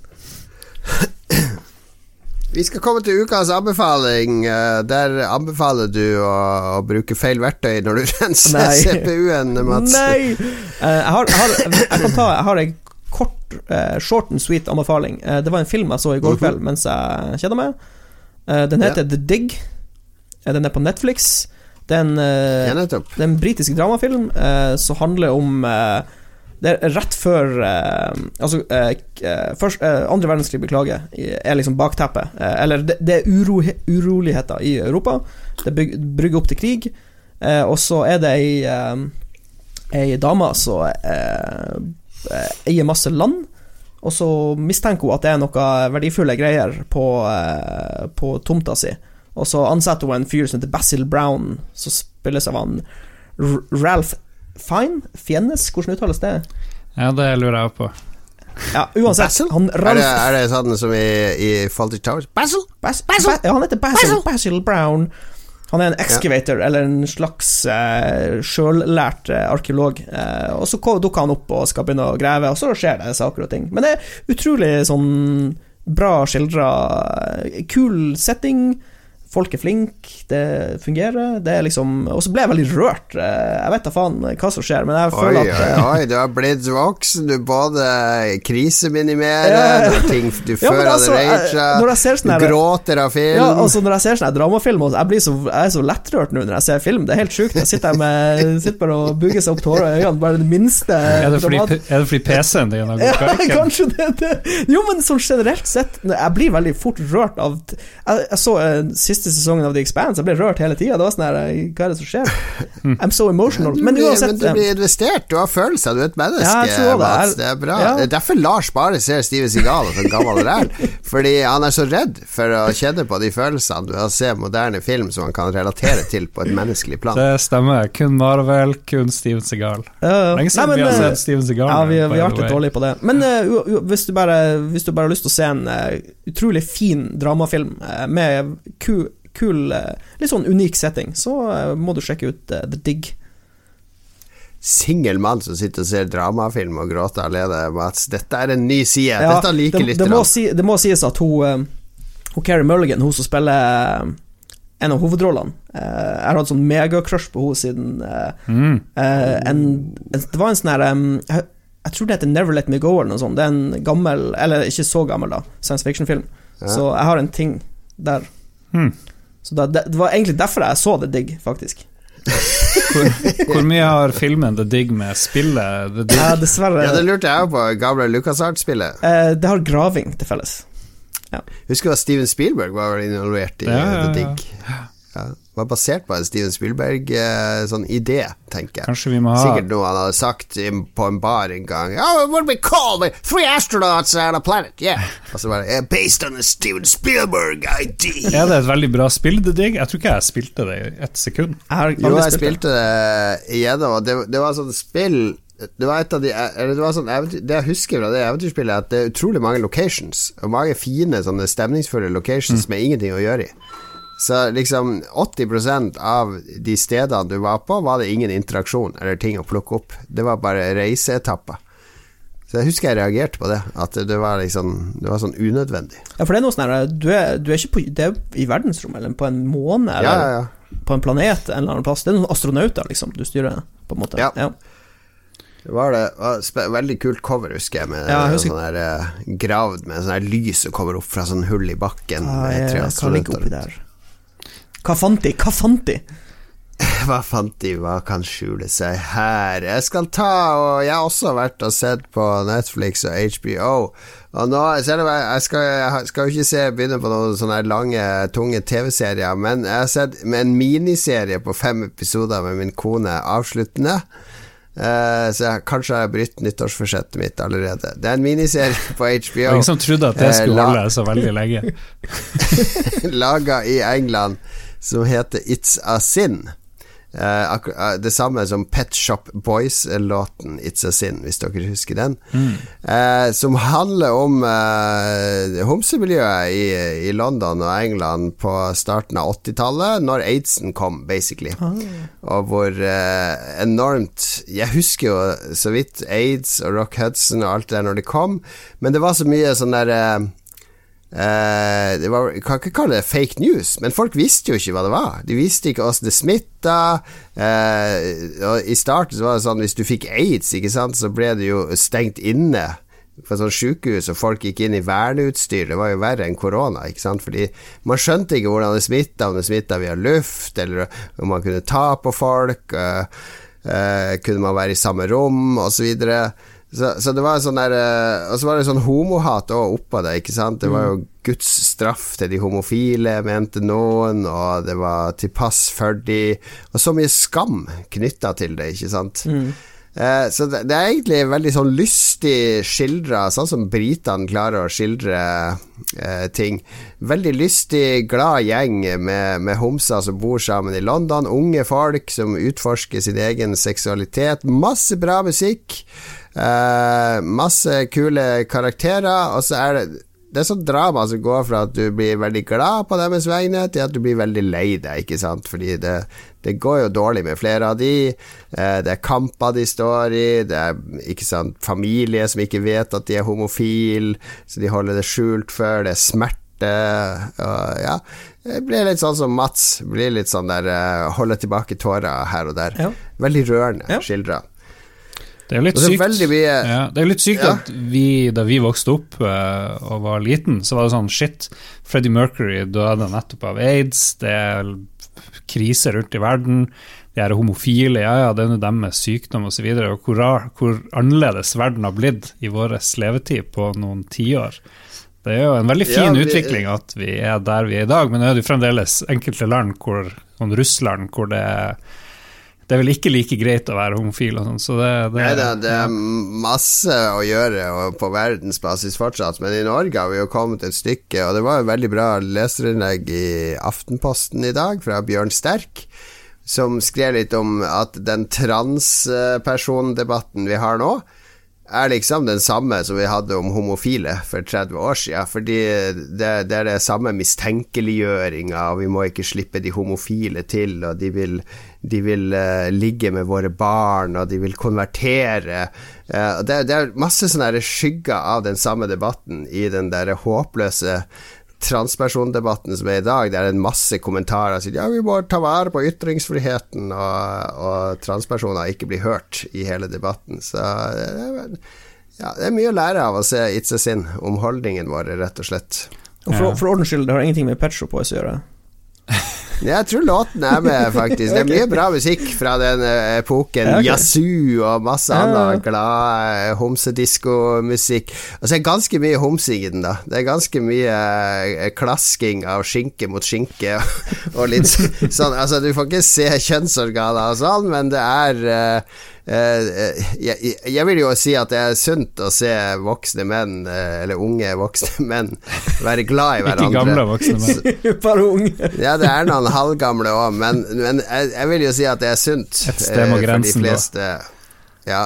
Vi skal komme til ukas anbefaling. eh, Der anbefaler du å, å bruke feil verktøy når du renser CPU-en, Mats. Nei! Eh, jeg, har, jeg, har, jeg kan ta Jeg har en kort, eh, short and sweet anbefaling. Det var en film jeg så i går Mhm. kveld mens jeg kjeda meg. Den heter The Dig. Den er på Netflix. Det er en, Ja, det er en britisk dramafilm som handler om Det er rett før eh, Altså, eh, eh, først, eh, andre verdenskrig, beklager, er liksom bakteppet. Eh, eller det, det er uro, uroligheter i Europa. Det byg, brygger opp til krig. Eh, og så er det ei, ei dame som eier masse land. Og så mistenker hun at det er noe verdifulle greier på, på tomta si. Og så ansetter hun en fyr som heter Basil Brown, som spilles av han Ralph Fine? Fiennes? Hvordan uttales det? Ja, det lurer jeg på. Ja, uansett. Basil? Han Er det, er det sånn som i, i Fawlty Towers? Basil! Bas Ba ja, han heter Basil, Basil Brown. Han er en excavator, eller en slags eh, sjøllært eh, arkeolog. Eh, og så dukker han opp og skal begynne å grave, og så skjer det saker og ting. Men det er utrolig sånn bra skildra. Kul setting. Folk er flinke, det fungerer. Det er liksom Og så ble jeg veldig rørt. Eh, Jeg vet da faen hva som skjer, men jeg føler oi, at Oi, oi, du har blitt voksen. Du både kriseminimerer, Ja, ja. ting du Ja, før altså, sånn du gråter av film. Ja, altså Når jeg ser sånne dramafilm, jeg, blir så, jeg er så lettrørt nå når jeg ser film. Det er helt sjukt. Jeg sitter med Sitter bare og bugger seg opp tårer i øynene. Bare det minste Er det fordi, er det fordi PC-en din har gått gått ikke? kanskje det, det. Jo, men sånn generelt sett Jeg blir veldig fort rørt av Jeg, jeg så uh, siste sesongen av The Expanse, jeg ble rørt hele tida. Det var sånn her eh, Hva er det som skjer? I'm so emotional. Du Men blir, uansett men du eh, blir investert, du har følelser, du er et menneske, Ja, jeg tror det Mats. Det er bra. Ja. Det er derfor Lars bare ser Steven Seagal som gammel ræl. Fordi han er så redd for å kjenne på de følelsene du har sett moderne film som han kan relatere til på et menneskelig plan. Det stemmer. Kun Marvel, kun Steven Sigal. Lenge siden nei, men, vi har eh, sett Steven Sigal. Ja, vi, vi har vært litt dårlige på det. Men eh, u- u- hvis, du bare, hvis du bare har lyst til å se en uh, utrolig fin dramafilm med ku, kul, eh, litt sånn unik setting, så eh, må du sjekke ut eh, The Dig. Singel mann som sitter og ser dramafilm og gråter alene, Mats. Dette er en ny side. Ja, Dette liker det, det, må si, det må sies at hun, hun Carrie Mulligan, hun som spiller en av hovedrollene eh, Jeg har hatt sånn megacrush på henne siden eh, Mm. en, Det var en sånn her jeg, jeg tror det heter Never Let Me Go, eller noe sånt. Det er en gammel, eller ikke så gammel, da, science fiction-film. Ja. Så jeg har en ting der. Hmm. Så det, det var egentlig derfor jeg så The Dig, faktisk. Hvor, hvor mye har filmen The Dig med spillet The Dig? Ja, dessverre Ja, det lurte jeg på, gamle LucasArts-spillet. eh, Det har graving til felles. Husker du at Steven Spielberg var involvert i Ja, ja, The ja. Dig? Ja, det var basert på en Steven Spielberg-idé, sånn idé, tenker jeg. Kanskje vi må ha Sikkert noe han hadde sagt i- på en bar en gang. Oh, what do we call the three astronauts on a planet? Yeah. Og så var "Eh, Based on a Steven Spielberg-ID. Er det et veldig bra spill, det digg? Jeg tror ikke jeg spilte det i ett sekund. Jeg Jo, jeg spilte det igjennom, og det, det var sånn spill det var et av de Eller det var sånn Det jeg husker fra det eventyrspillet, er at det er utrolig mange locations. Og mange fine, sånne stemningsfulle locations med ingenting å gjøre i. Så liksom 80% av de stedene du var på, var det ingen interaksjon eller ting å plukke opp. Det var bare reiseetapper. Så jeg husker jeg reagerte på det, at det var liksom Det var sånn unødvendig. Ja, for det er noe sånn her du, du er ikke på Det er i verdensrommet, eller på en måne, eller Ja, ja, ja. på en planet en eller annen plass. Det er noen astronauter, liksom, du styrer, på en måte. Ja. ja. Det var det. var Veldig kult cover, husker jeg, med Ja, jeg husker- sånn der eh, gravd med sånn lys som kommer opp fra sånn hull i bakken. Hva, med tre jeg kan ligge oppi der? Hva fant de? Hva fant de? Hva fant de, hva kan skjule seg her? Jeg skal ta, og jeg har også vært og sett på Netflix og HBO. Og nå, selv om jeg, jeg skal, jeg skal jo ikke se begynne på noen sånne lange, tunge TV-serier, men jeg har sett med en miniserie på fem episoder med min kone avsluttende. Uh, så jeg, kanskje har jeg brutt nyttårsforsettet mitt allerede. Det er en miniserie på HBO. ingen som trodde at det Eh, skulle holde så veldig lenge. laga i England som heter It's a Sin. Eh, eh, det samme som Pet Shop Boys-låten 'It's a Sin', hvis dere husker den. Eh, som handler om eh, homsemiljøet i, i London og England på starten av 80-tallet, når aidsen kom, basically. Og hvor enormt Jeg husker jo så vidt aids og Rock Hudson og alt det der når det kom, men det var så mye sånn der Eh, det var, jeg kan ikke kalle det fake news, men folk visste jo ikke hva det var. De visste ikke hvordan det smitta. Eh, og I starten så var det sånn hvis du fikk aids, ikke sant, så ble du jo stengt inne på et sånt sykehus, og folk gikk inn i verneutstyr. Det var jo verre enn korona, ikke sant, fordi man skjønte ikke hvordan det smitta, om det smitta via luft, eller om man kunne ta på folk. eh, eh, kunne man være i samme rom, osv. Så, videre. Så Så det var sånn der eh, Og så var det sånn homohat òg oppå det, ikke sant. Det var jo Guds straff til de homofile, mente noen, og det var til pass for de Og så mye skam knytta til det, ikke sant. Eh, så det, det er egentlig veldig sånn lystig skildra, sånn som britene klarer å skildre eh, ting. Veldig lystig, glad gjeng med, med homser som bor sammen i London. Unge folk som utforsker sin egen seksualitet. Masse bra musikk. Eh, masse kule karakterer. Og så er det det er sånn drama som går fra at du blir veldig glad på deres vegne, til at du blir veldig lei deg, ikke sant, fordi det, det går jo dårlig med flere av de. Eh, det er kamper de står i, det er ikke sant, familie som ikke vet at de er homofile, så de holder det skjult for, det er smerte. Og, ja, det blir litt sånn som Mats, blir litt sånn der holde holder tilbake tårer her og der. Ja. Veldig rørende Ja. skildra. Det er jo litt så sykt, mye ja, det er litt sykt Ja. at vi, da vi vokste opp uh, og var liten, så var det sånn shit, Freddie Mercury døde nettopp av aids, det er krise rundt i verden, de er homofile, ja ja, det er nå deres sykdom osv., videre, og hvor, rar, hvor annerledes verden har blitt i vår levetid på noen tiår. Det er jo en veldig fin Ja, vi- utvikling at vi er der vi er i dag, men nå er det jo fremdeles enkelte land, hvor, som Russland, hvor det er det er vel ikke like greit å være homofil og sånn, så det, det, Nei da, det er masse å gjøre på verdensbasis fortsatt, men i Norge har vi jo kommet et stykke, og det var jo veldig bra leserinnlegg i Aftenposten i dag fra Bjørn Sterk, som skrev litt om at den transpersondebatten vi har nå, er liksom den samme som vi hadde om homofile for 30 år siden. Fordi det, det er det samme mistenkeliggjøringa, og vi må ikke slippe de homofile til, og de vil, de vil uh, ligge med våre barn, og de vil konvertere. Uh, det, det er masse sånne skygger av den samme debatten i den der håpløse transpersondebatten som er i dag, det er en masse kommentarer som sier ja, vi må ta vare på ytringsfriheten, og, og transpersoner ikke blir hørt i hele debatten. Så det er, ja, det er mye å lære av å se It's a Sin, om holdningen vår, rett og slett. Og for, for ordens skyld, det har ingenting med Pet Shop Boys å gjøre. Jeg tror låten er med, faktisk. Det er mye bra musikk fra den eh, epoken. Ja, okay. Yazoo og masse Ja, ja, annen glad eh, homsedisko-musikk. Og så er det ganske mye homsing i den, da. Det er ganske mye eh, klasking av skinke mot skinke og litt sånn Altså, du får ikke se kjønnsorganer og sånn, men det er jeg, jeg vil jo si at det er sunt å se voksne menn, eh, eller unge voksne menn, være glad i hverandre. Ikke gamle voksne menn. Bare unge. Ja, det er noen halvgamle òg, men, men jeg, jeg vil jo si at det er sunt. Et sted må eh, grensen gå. Ja.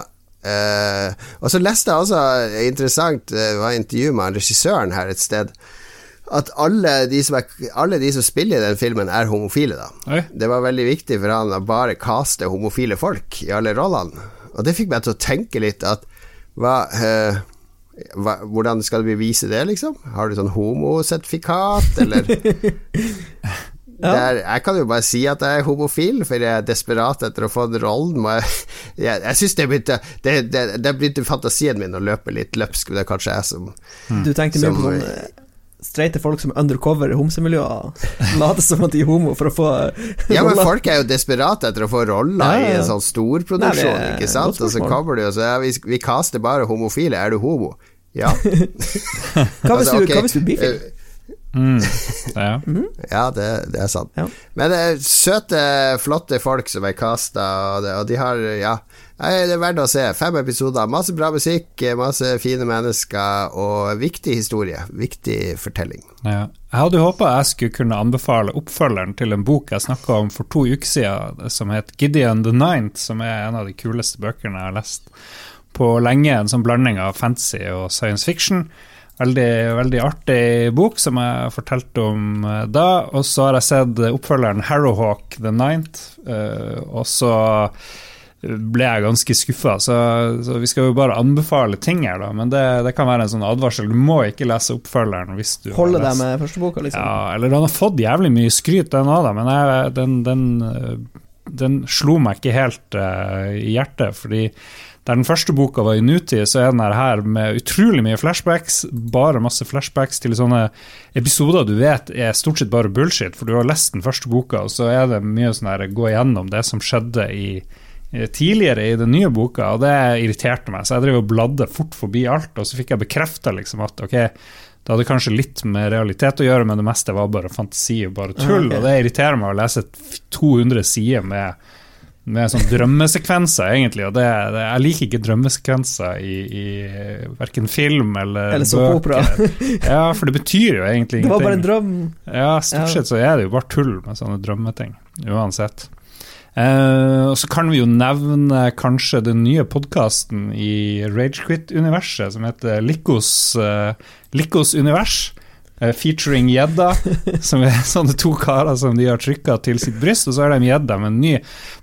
eh, og så leste jeg også interessant, eh, det var intervju med regissøren her et sted, at alle de, som er, alle de som spiller i den filmen, er homofile. da Oi. Det var veldig viktig for han å bare caste homofile folk i alle rollene. Og det fikk meg til å tenke litt at hva, eh, hva Hvordan skal vi vise det, liksom? Har du sånn homosertifikat, eller Ja. Der, jeg kan jo bare si at jeg er homofil, for jeg er desperat etter å få den rollen. Jeg jeg, jeg synes det begynte det, det, det begynte fantasien min å løpe litt løpsk, det er kanskje jeg som Du tenkte mye på sånn streite folk som er undercover i homsemiljøer later som at de er homo for å få eh, Ja, men folk er jo desperate etter å få roller Ja, ja, i en sånn storproduksjon, Nei, ikke sant? Og så kommer du og sier ja, vi, vi kaster bare homofile, er du homo? Ja. Hva hvis, Altså, du, hva hvis du er bifil? Eh, Mm. Ja. Ja, det, det er sant. Ja. Men det er søte, flotte folk som er casta, og, og de har Ja, det er verdt å se. Fem episoder, masse bra musikk, masse fine mennesker, og viktig historie. Viktig fortelling. Ja. Jeg hadde håpa jeg skulle kunne anbefale oppfølgeren til en bok jeg snakka om for to uker siden, som het Gideon the Ninth, som er en av de kuleste bøkene jeg har lest på lenge. En sånn blanding av fantasy og science fiction. Veldig, veldig artig bok som jeg fortalte om eh, da. Og så har jeg sett oppfølgeren Harrowhawk the Ninth, eh, og så ble jeg ganske skuffa. Så, så vi skal jo bare anbefale ting her, da. Men det, det kan være en sånn advarsel. Du må ikke lese oppfølgeren hvis du Holde deg med første boka, liksom. ja, eller den har fått jævlig mye skryt, den òg, men jeg, den, den, øh, den slo meg ikke helt uh, i hjertet. Fordi der den første boka var i nutid, så er den her med utrolig mye flashbacks. Bare masse flashbacks til sånne episoder du vet er stort sett bare bullshit, for du har lest den første boka, og så er det mye sånn her gå igjennom det som skjedde i eh, tidligere i den nye boka, og det irriterte meg. Så jeg drev og bladde fort forbi alt, og så fikk jeg bekrefta liksom at ok, det hadde kanskje litt med realitet å gjøre, men det meste var bare fantasi og bare tull. Okay. Og det irriterer meg å lese 200 sider med, med sånn drømmesekvenser, egentlig. Og det, det, jeg liker ikke drømmesekvenser i, i verken film eller, Eller såpeopera. ja, for det betyr jo egentlig ingenting. Det var bare en drøm. Ja, stort Ja. sett så er det jo bare tull med sånne drømmeting, uansett. Eh, og så kan vi jo nevne kanskje den nye podkasten i Ragequit-universet som heter Likos, uh, Likos univers. Eh, featuring gjedda, som er sånne to karer som de har trykka til sitt bryst. Og så er de gjedda med en ny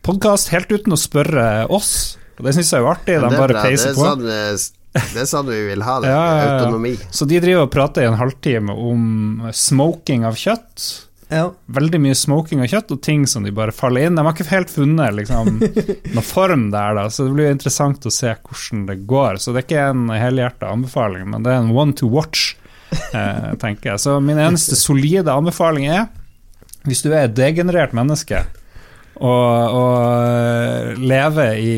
podkast helt uten å spørre oss. Og det syns jeg er jo artig. De bare peiser er på. sånn, eh, det er sånn vi vil ha det. Ja. Autonomi. Så de driver og prater i en halvtime om smoking av kjøtt. Ja. veldig mye smoking av kjøtt og ting som de bare faller inn. De har ikke helt funnet liksom, noen form der, da, så det blir jo interessant å se hvordan det går. Så det er ikke en helhjerta anbefaling, men det er en one to watch, eh, tenker jeg. Så min eneste solide anbefaling er, hvis du er et degenerert menneske og, og lever i,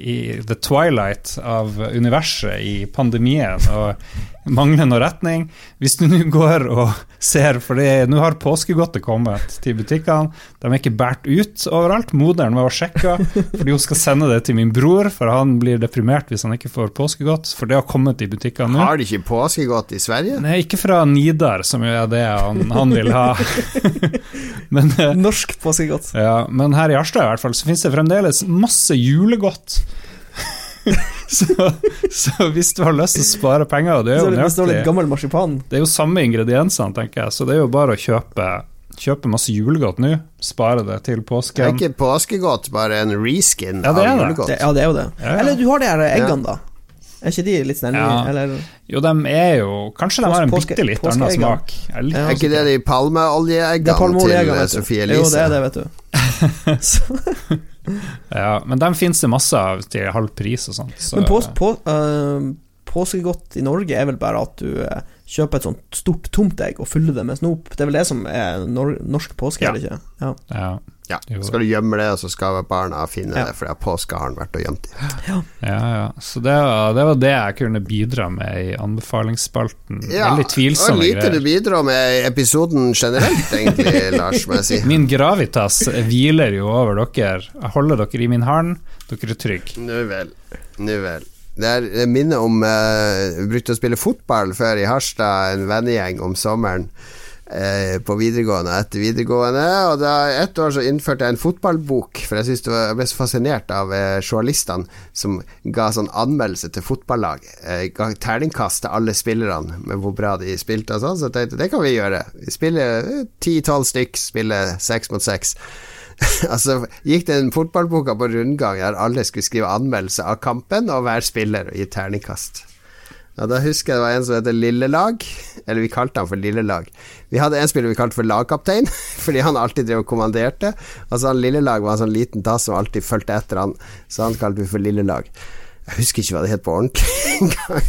i the twilight av universet i pandemien og mangler noe retning Hvis du nå går og ser, for nå har påskegodtet kommet til butikkene, de er ikke båret ut overalt. Moderen var og sjekka, fordi hun skal sende det til min bror, for han blir deprimert hvis han ikke får påskegodt, for det har kommet i butikkene nå. Har de ikke påskegodt i Sverige? Nei, ikke fra Nidar, som jo er det han, han vil ha. men, eh, Norsk påskegodt. ja, men her i Harstad i hvert fall, så finnes det fremdeles masse julegodt. Så, så hvis du har lyst til å spare penger, og det er jo det står litt nøyaktig gammel marsipan. Det er jo samme ingrediensene, tenker jeg, så det er jo bare å kjøpe Kjøpe masse julegodt nå, spare det til påsken. Det er ikke påskegodt, bare en reskin Ja, det av julegodt. Det, ja, det er jo det. Ja, ja. Eller du har de her eggene, da. Er ikke de litt sånn Ja. Jo, de er jo Kanskje de har en bitte litt annen smak. Er litt Ja. Er ikke det de palmeoljeeggene til vet Elise? Jo, det er det, vet du. Ja, men dem finnes det masse av til halv pris og sånt. Så, men på, på, uh, påskegodt i Norge er vel bare at du uh, kjøper et sånt stort tomt egg og fyller det med snop. Det er vel det som er nor norsk påske, Ja. er det ikke? Ja. ja, Ja, Jo. skal du gjemme det, og så skal barna finne Ja. det, for det har påskeharen vært og gjemt det. ja, ja. Så det var, det var det jeg kunne bidra med i anbefalingsspalten. Veldig og tvilsomme lite du greier. bidrar med i episoden generelt, egentlig, Lars, må jeg si. Min gravitas hviler jo over dere. Jeg holder dere i min hånd. Dere er trygge. Nå vel. Nå vel. Det er det minner om eh, Vi brukte å spille fotball før i Harstad, en vennegjeng om sommeren. Eh, På videregående og etter videregående. Og da ett år så innførte jeg en fotballbok, for jeg, var, jeg ble så fascinert av eh, journalistene som ga sånn anmeldelse til fotballag. Eh, ga terningkast til alle spillerne med hvor bra de spilte og sånn. Så jeg tenkte det kan vi gjøre. Vi spiller ti-tolv stykk, spiller seks mot seks. altså gikk den fotballboka på rundgang der alle skulle skrive anmeldelse av kampen og hver spiller og gi terningkast. Ja, da husker jeg det var en som heter Lillelag, eller vi kalte han for Lillelag. Vi hadde en spiller vi kalte for lagkaptein, fordi han alltid drev og kommanderte. Altså han Lillelag var en sånn liten tass som alltid fulgte etter han, så han kalte vi for Lillelag. Jeg husker ikke hva det het på ordentlig engang.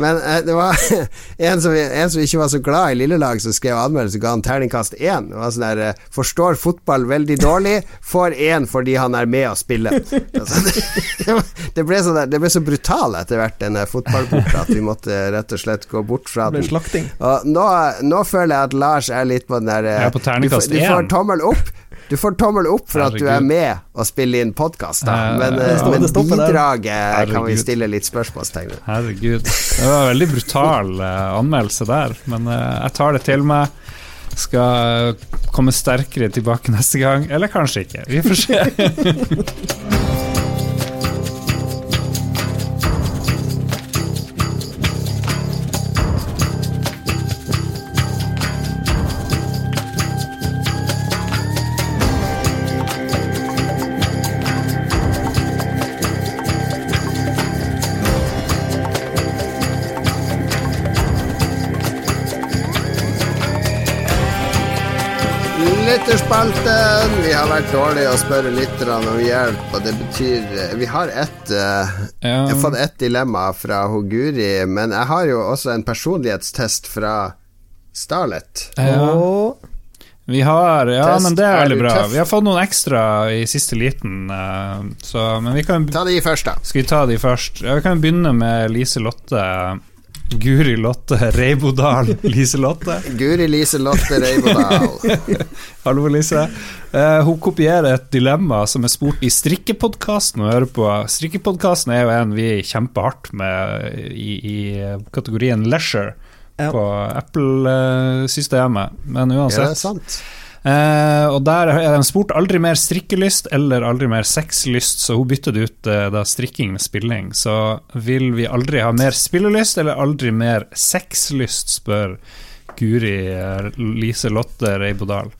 Men eh, det var en som, en som ikke var så glad i lillelag, som skrev anmeldelse, ga han terningkast én. Det var sånn der eh, Forstår fotball veldig dårlig, får én fordi han er med og spiller. Altså, det, ble så, det ble så brutal etter hvert, denne fotballboka, at vi måtte rett og slett gå bort fra Det ble den. slakting. Og nå, nå føler jeg at Lars er litt på den der eh, Jeg er på du, får, Du, du får tommel opp. Du får tommel opp for at du er med og spiller inn podkast. Eh, Men, det eh, men stopper der. bidraget kan vi stille litt spørsmålstegn ved. Herregud. Det var en veldig brutal eh, anmeldelse der, men jeg tar det til meg. Skal komme sterkere tilbake neste gang, eller kanskje ikke. Vi får se. vært dårlige å spørre lytterne om hjelp, og det betyr Vi har ett eh, Jeg har fått ett dilemma fra Hoguri, men jeg har jo også en personlighetstest fra Starlet. ja. Og Vi har Ja, Test, men det er er veldig bra. Vi har fått noen ekstra i siste liten, eh, så Men vi kan Ta de først, da. Skal vi ta de først? Ja, vi kan begynne med Lise Lotte. Guri Lotte Reibodal Lise Lotte. Guri Lise Lotte Reibodal. Hallo, Lise. Uh, hun kopierer et dilemma som er spurt i strikkepodkasten å høre på. Strikkepodkasten er jo en vi kjemper hardt med i, i kategorien leisure Ja. på Apple-systemet, men Ja, det er sant. Eh, og der er de spurt aldri mer strikkelyst eller aldri mer sexlyst, så hun byttet ut eh, da strikking med spilling. Så vil vi aldri ha mer spillelyst eller aldri mer sexlyst, spør Guri eh, Lise Lotte Reibodal.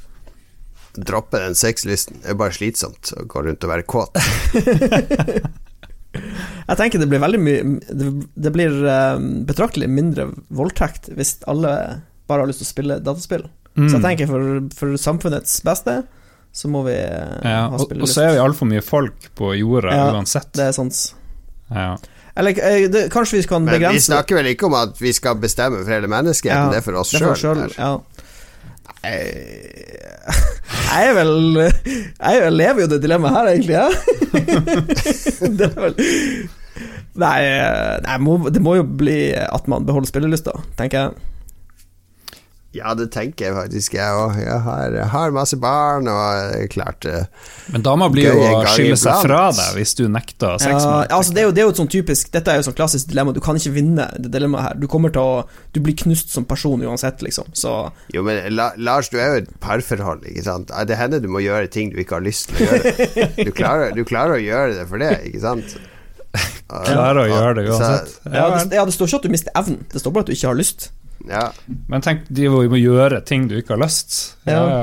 Droppe den sexlysten. Det er bare slitsomt å gå rundt og være kåt. jeg tenker det blir veldig mye Det, blir betraktelig mindre voldtekt hvis alle bare har lyst til å spille dataspill. Så jeg Mm. tenker for, for samfunnets beste så må vi eh, Ja, ha spillelyst. og så er vi altfor mye folk på jorda Ja, uansett. Det er sant. Ja. Eller eh, det, kanskje vi kan Men vi snakker vel ikke om at vi skal bestemme for hele menneskeheten, det er for oss det er for oss sjøl. Jeg, jeg er vel Jeg lever jo det dilemmaet her, egentlig, ja. det er vel Nei, nei må, det må jo bli at man beholder spillelysta, tenker jeg. Ja, det tenker jeg faktisk, jeg òg. Jeg har, jeg har masse barn, og klart Men dama blir jo å skille seg fra deg hvis du nekter sex Ja, med ja, altså det, er jo, det er jo et sånn typisk Dette er jo sånn klassisk dilemma. Du kan ikke vinne det dilemmaet her. Du kommer til å Du blir knust som person uansett, liksom. Så Jo, men La, Lars, du er jo et parforhold, ikke sant? Det hender du må gjøre ting du ikke har lyst til å gjøre. Du klarer, du klarer å gjøre det for det, ikke sant? Klarer å gjøre det uansett. Ja, det, ja, det står ikke at du mister evnen. Det står bare at du ikke har lyst. Ja. Men tenk, de må må gjøre ting du ikke har lyst. Ja, Ja.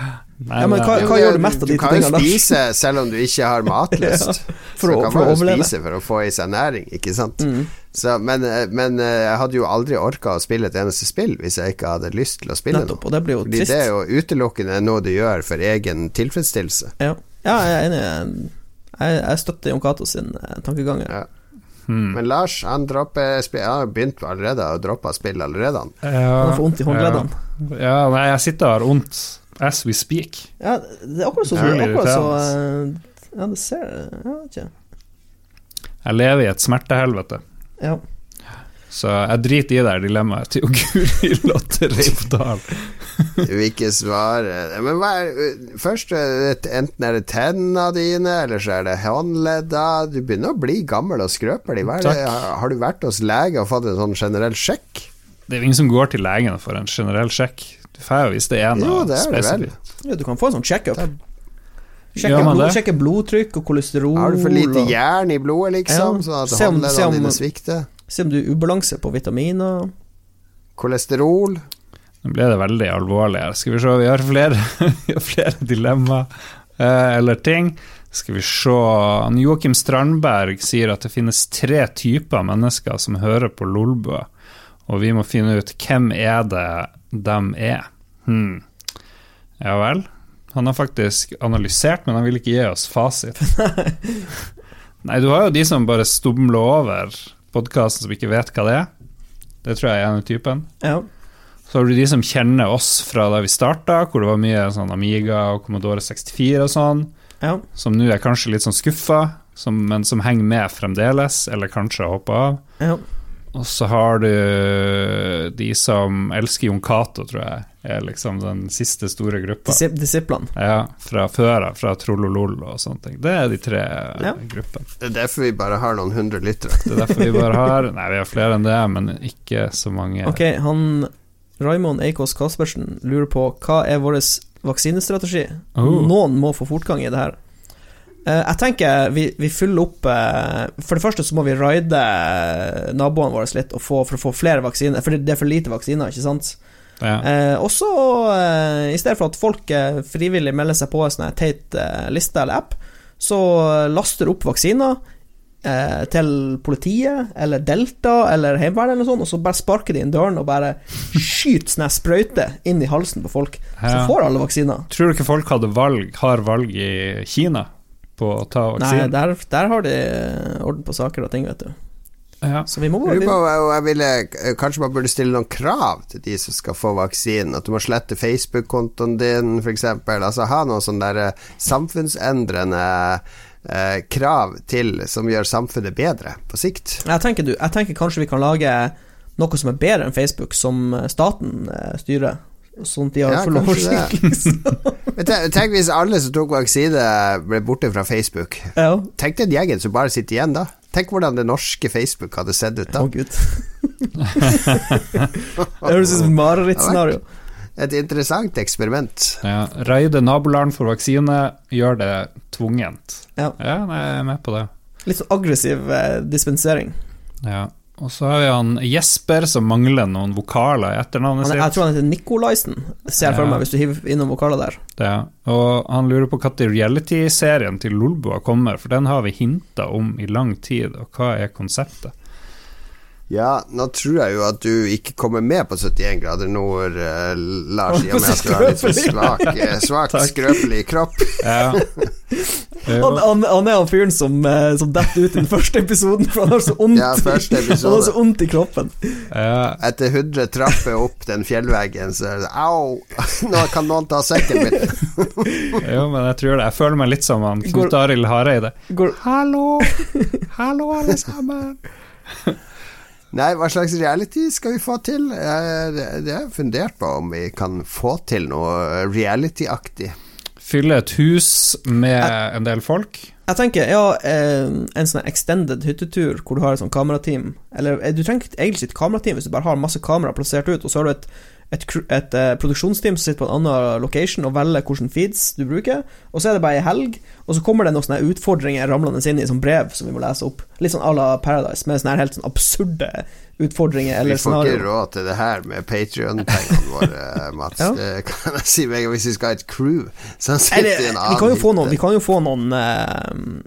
ja. Nei, Ja, men hva- hva gjør du mest av de tingene? Du kan jo spise selv om du ikke har matlyst. for så å- kan for å man jo overleve. spise for å få i seg næring, ikke sant? Mm. Så, men, eh, men eh, jeg hadde jo aldri orka å spille et eneste spill hvis jeg ikke hadde lyst til å spille Nettopp. noe. Og det blir jo Fordi trist. det er jo utelukkende noe du gjør for egen tilfredsstillelse. Ja, ja jeg er enig. Jeg, jeg støtter Jon Cato sin eh, tankegang. Ja. Hmm. Men Lars han dropper spill Han har begynt allerede å droppe spill allerede. Han. Ja, Han får vondt i håndleddene. Ja, ja, nei, jeg sitter og har vondt as we speak. Ja, det er akkurat så, Utrolig akkurat så eh, Ja, det ser Jeg vet ikke. Jeg lever i et smertehelvete. Ja. Så jeg driter i det dilemmaet til Guri Lotte Reipdal. Du vil ikke svare Men hva er Først enten er det tennene dine, eller så er det håndledda. Du begynner å bli gammel og skrøpelig. Hva er det? Har du vært hos lege og fått en sånn generell sjekk? Det er jo ingen som går til legen får en generell sjekk. Du får jo hvis det er noe spesifikt. ja, du kan få en sånn check-up. Sjekke, blod, sjekke blodtrykk og kolesterol. Har du for lite jern i blodet, liksom? Ja. Sånn at håndleddene dine svikter? Se om du er ubalanse på vitaminer. Kolesterol? Nå ble det veldig alvorlig her. Skal vi se, vi har flere, vi har flere dilemmaer eh, eller ting. Skal vi se Joakim Strandberg sier at det finnes tre typer mennesker som hører på Lolbø, og vi må finne ut hvem er det dem er. Hmm. Ja vel. Han har faktisk analysert, men han vil ikke gi oss fasit. Nei, du har jo de som bare stumler over podkasten, som ikke vet hva det er. Det tror jeg er en av typen. Ja. Så har du de som kjenner oss fra da vi starta, hvor det var mye sånn Amiga og Commodore 64 og sånn, ja. som nå er kanskje litt sånn skuffa, som, men som henger med fremdeles, eller kanskje har hoppa av. ja. Og så har du de som elsker Jon Cato, tror jeg, er liksom den siste store gruppa. Disip disiplene. Ja, fra før av, fra Trollolol og sånne ting. Det er de tre Ja. gruppene. Det er derfor vi bare har noen hundre lyttere. Det er derfor vi bare har Nei, vi har flere enn det, men ikke så mange. Ok, han Raymond Eikås Kaspersen lurer på hva er vår vaksinestrategi? Oh. Noen må få fortgang i det her. Eh, jeg tenker vi, vi fyller opp eh, For det første så må vi raide eh, naboene våre litt få, for å få flere vaksiner, for det er for lite vaksiner, ikke sant? Ja. Eh, og så, eh, i stedet for at folk eh, frivillig melder seg på en sånn teit liste eller app, så laster opp vaksiner eh, til politiet eller Delta eller Heimevernet eller noe sånt, og så bare sparker de inn døren og bare skyter sånne sprøyter inn i halsen på folk. Så får alle vaksiner. Tror du ikke folk hadde valg, har valg i Kina på å ta Nei, der, der har de eh, orden på saker og ting, vet du. Ja. Så vi må bare jeg ville, kanskje man burde stille noen krav til de som skal få vaksinen. At du må slette Facebook-kontoen din, f.eks. Altså ha noen sånne der eh, samfunnsendrende eh, krav til som gjør samfunnet bedre på sikt. jeg, tenker du, jeg tenker kanskje vi kan lage noe som er bedre enn Facebook, som eh, staten eh, styrer. Sånn at de har Ja, oversikt. liksom. Tenk hvis alle som tok vaksine, ble borte fra Facebook. ja. Tenk den gjengen som bare sitter igjen da. Tenk hvordan det norske Facebook hadde sett ut Å, oh, gud. det høres ut som et marerittscenario. Et interessant eksperiment. Ja. Røyde naboland for vaksine, gjør det tvungent. Ja. Ja, jeg er med på det. Litt sånn aggressiv eh, dispensering. Ja. Og så har vi han Jesper som mangler noen vokaler i etternavnet sitt. jeg tror han heter Nikolaisen, ser jeg for meg, hvis du hiver innom vokaler der. Det, Og han lurer på når reality-serien til Lolbua kommer, for den har vi hinta om i lang tid, og hva er konseptet? Ja, nå tror jeg jo at du ikke kommer med på 71 grader nord, eh, Lars, i og med at du har litt for svak, eh, svak skrøpelig kropp. Ja. Han, han, han er han fyren som, eh, som detter ut i den første episoden, for han har så vondt, Ja, han har så vondt i kroppen. Ja. Etter 100 trapper opp den fjellveggen, så er det Au! Nå kan noen ta sekken min. Jo, men jeg tror det. Jeg føler meg litt som han Knut Arild Hareide. Går, Hallo! Hallo, alle sammen! Nei, hva slags reality skal vi få til? Det har jeg fundert på om vi kan få til noe reality-aktig. Fylle et hus med en del folk. jeg tenker, ja, en sånn extended hyttetur hvor du har et sånt kamerateam Eller eh, du trenger egentlig ikke et kamerateam hvis du bare har masse kamera plassert ut, og så har du et, et, et, eh, produksjonsteam som sitter på en annen location og velger hvilke feeds du bruker, og så er det bare ei helg, og så kommer det noen sånne utfordringer ramlende inn i sånn brev som vi må lese opp. Litt sånn à la Paradise, med sånne helt sånn absurde utfordringer Vi eller får ikke råd til det her med Patrion-pengene våre, Mats. Ja. Det kan jeg si meg hvis vi skal ha et crew som sitter i en vi kan jo få noen, vi kan jo få noen,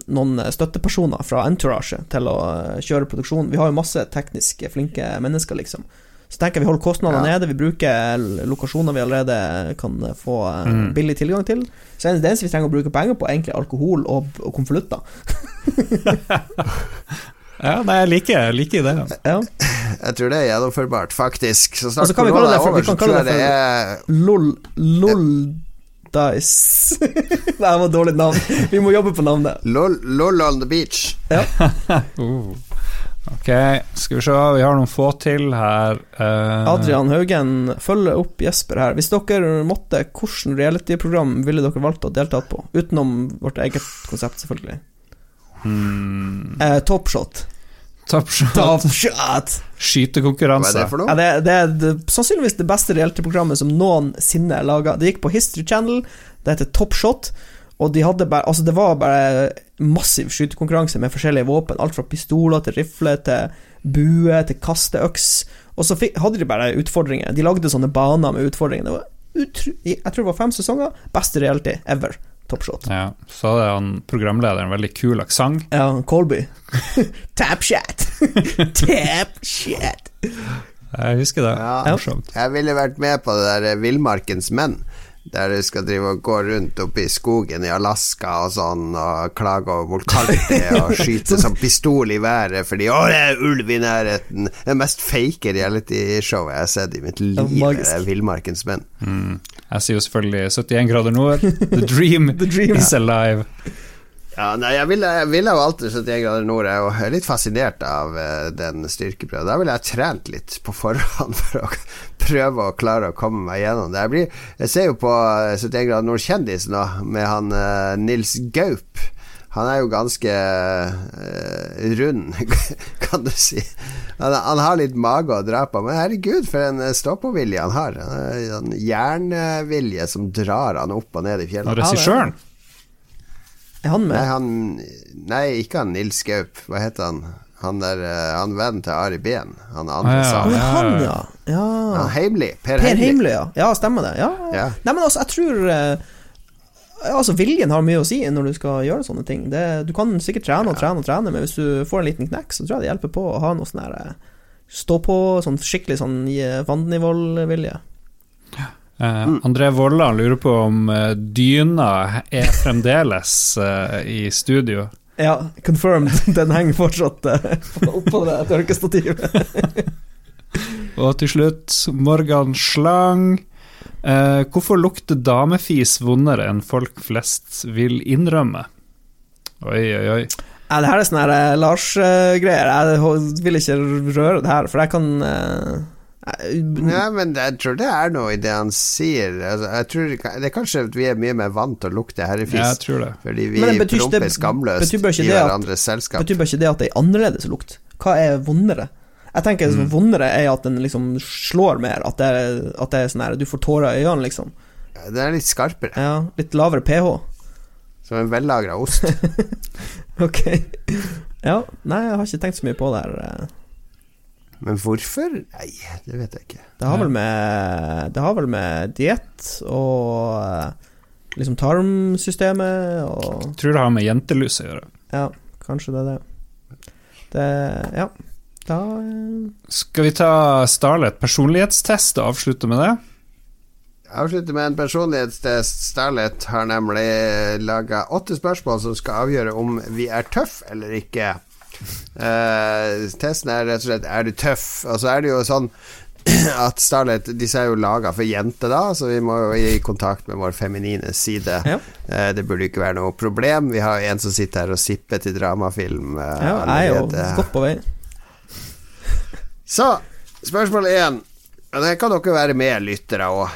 noen støttepersoner fra Entourage til å eh, kjøre produksjon. Vi har jo masse teknisk flinke mennesker, liksom. Så tenker jeg vi holder kostnadene Ja. nede, vi bruker lokasjoner vi allerede kan få eh, Mm. billig tilgang til. Så det eneste vi trenger å bruke penger på, er egentlig alkohol og, og konvolutter. Ja, nei, jeg liker, jeg liker det. Ja. Jeg tror det er gjennomførbart, faktisk. Så snart så kan vi korona kalle det er for- over, så tror jeg det det er LOL LOL Dice. det var et dårlig navn. Vi må jobbe på navnet. LOL, LOL on the beach. Ja. Uh. Ok, skal vi se. Vi har noen få til her. Uh... Adrian Haugen følger opp Jesper her. Hvis dere måtte, hvilket reality-program ville dere valgt å delta på? Utenom vårt eget konsept, selvfølgelig. hmm, Eh, Topshot. Top shot. Topshot! Hva er det for Ja, noe? det, det er det, sannsynligvis det beste reality-programmet som noensinne er laga. Det gikk på History Channel, det heter Topshot, og de hadde bare Altså, det var bare massiv skytekonkurranse med forskjellige våpen. Alt fra pistoler til rifle til bue til kasteøks. Og så fikk, hadde de bare utfordringer. De lagde sånne baner med utfordringer. Det var utro, jeg tror det var fem sesonger. Beste reality ever. Topshot. Ja, så hadde han programlederen veldig kul aksent. Ja, Colby. Tapshat! Tapshat! Jeg husker det. Ja. Morsomt. Jeg ville vært med på det der Villmarkens menn. Der du skal drive og gå rundt oppe i skogen i Alaska og sånn og klage over hvor kaldt det er og skyte sånn pistol i været fordi 'Å, det er ulv i nærheten'. Det mest fake realityshowet jeg har sett i mitt liv, magisk. er Villmarkens menn. Jeg sier jo selvfølgelig 71 grader nord. The dream, The dream. is alive. Ja, nei, jeg ville, jeg ville jo alltid 71 grader nord. Jeg er litt fascinert av eh, den styrkeprøven. Da ville jeg trent litt på forhånd for å prøve å klare å komme meg gjennom det. Jeg, blir, jeg ser jo på eh, 71 grader nord-kjendis nå, med han eh, Nils Gaup. Han er jo ganske uh, rund, kan du si. Han, han har litt mage å dra på, men herregud, for en eh, stå-på-vilje han har. En jernvilje som drar han opp og ned i Og fjellene. regissøren Er han med? Nei, han, nei, ikke han Nils Gaup. Hva heter han? Han der, eh, han vennen til Ari Behn. Han andre Ah, ja. sa ja, han, ja. ja. Han Heimli. Per, Per Heimli. Ja. Ja, stemmer det. Ja. Ja. Nei, men altså, jeg tror eh, ja, Altså, viljen har mye å si når du skal gjøre sånne ting. Det, du kan sikkert trene og trene og trene, men hvis du får en liten knekk, så tror jeg det hjelper på å ha noe sånn her eh, Stå på sånn skikkelig sånn eh, vannivåvilje. Eh, André Volla lurer på om uh, dyna er fremdeles uh, i studio. Ja, confirmed. Den henger fortsatt oppå det tørkestativet. Og til slutt, Morgan Slang. Hvorfor lukter damefis vondere enn folk flest vil innrømme? Oi, oi, oi. Ja, det her er sånne Lars-greier. jeg vil ikke røre det her, for jeg kan Ja, men jeg tror det er noe i det han sier. Altså, jeg tror Det er kanskje at vi er mye mer vant til å lukte herrefis. Ja. Fordi vi Men promper skamløst betyr i det at- hverandres selskap. betyr bare ikke det at det er annerledes lukt. Hva er vondere? Jeg tenker Mm. vondere er at den liksom slår mer, at det er, at det er sånn her Du får tårer i øynene, liksom. Den er litt skarpere. Ja, litt lavere pH. Som en vellagra ost. Ok. Ja, nei, jeg har ikke tenkt så mye på det her. Eh. Men hvorfor? Nei, det vet jeg ikke. Det har vel med Det har vel med diett og eh, liksom tarmsystemet og Jeg tror det har med jentelus å gjøre. Ja, kanskje det er det. Det Ja. Da eh, Skal vi ta Starlet personlighetstest og avslutte med det? Avslutte med en personlighetstest. Starlet har nemlig laga åtte spørsmål som skal avgjøre om vi er tøff eller ikke. Eh, testen er rett og slett Er du tøff? Og så er det jo sånn at Starlet Disse er jo laga for jenter, da, så vi må jo i kontakt med vår feminine side. Ja. Eh, det burde jo ikke være noe problem. Vi har en som sitter her og sipper til dramafilm eh, Ja, jeg er jo godt på vei. Så, spørsmål én. Det kan dere være med, lyttere òg.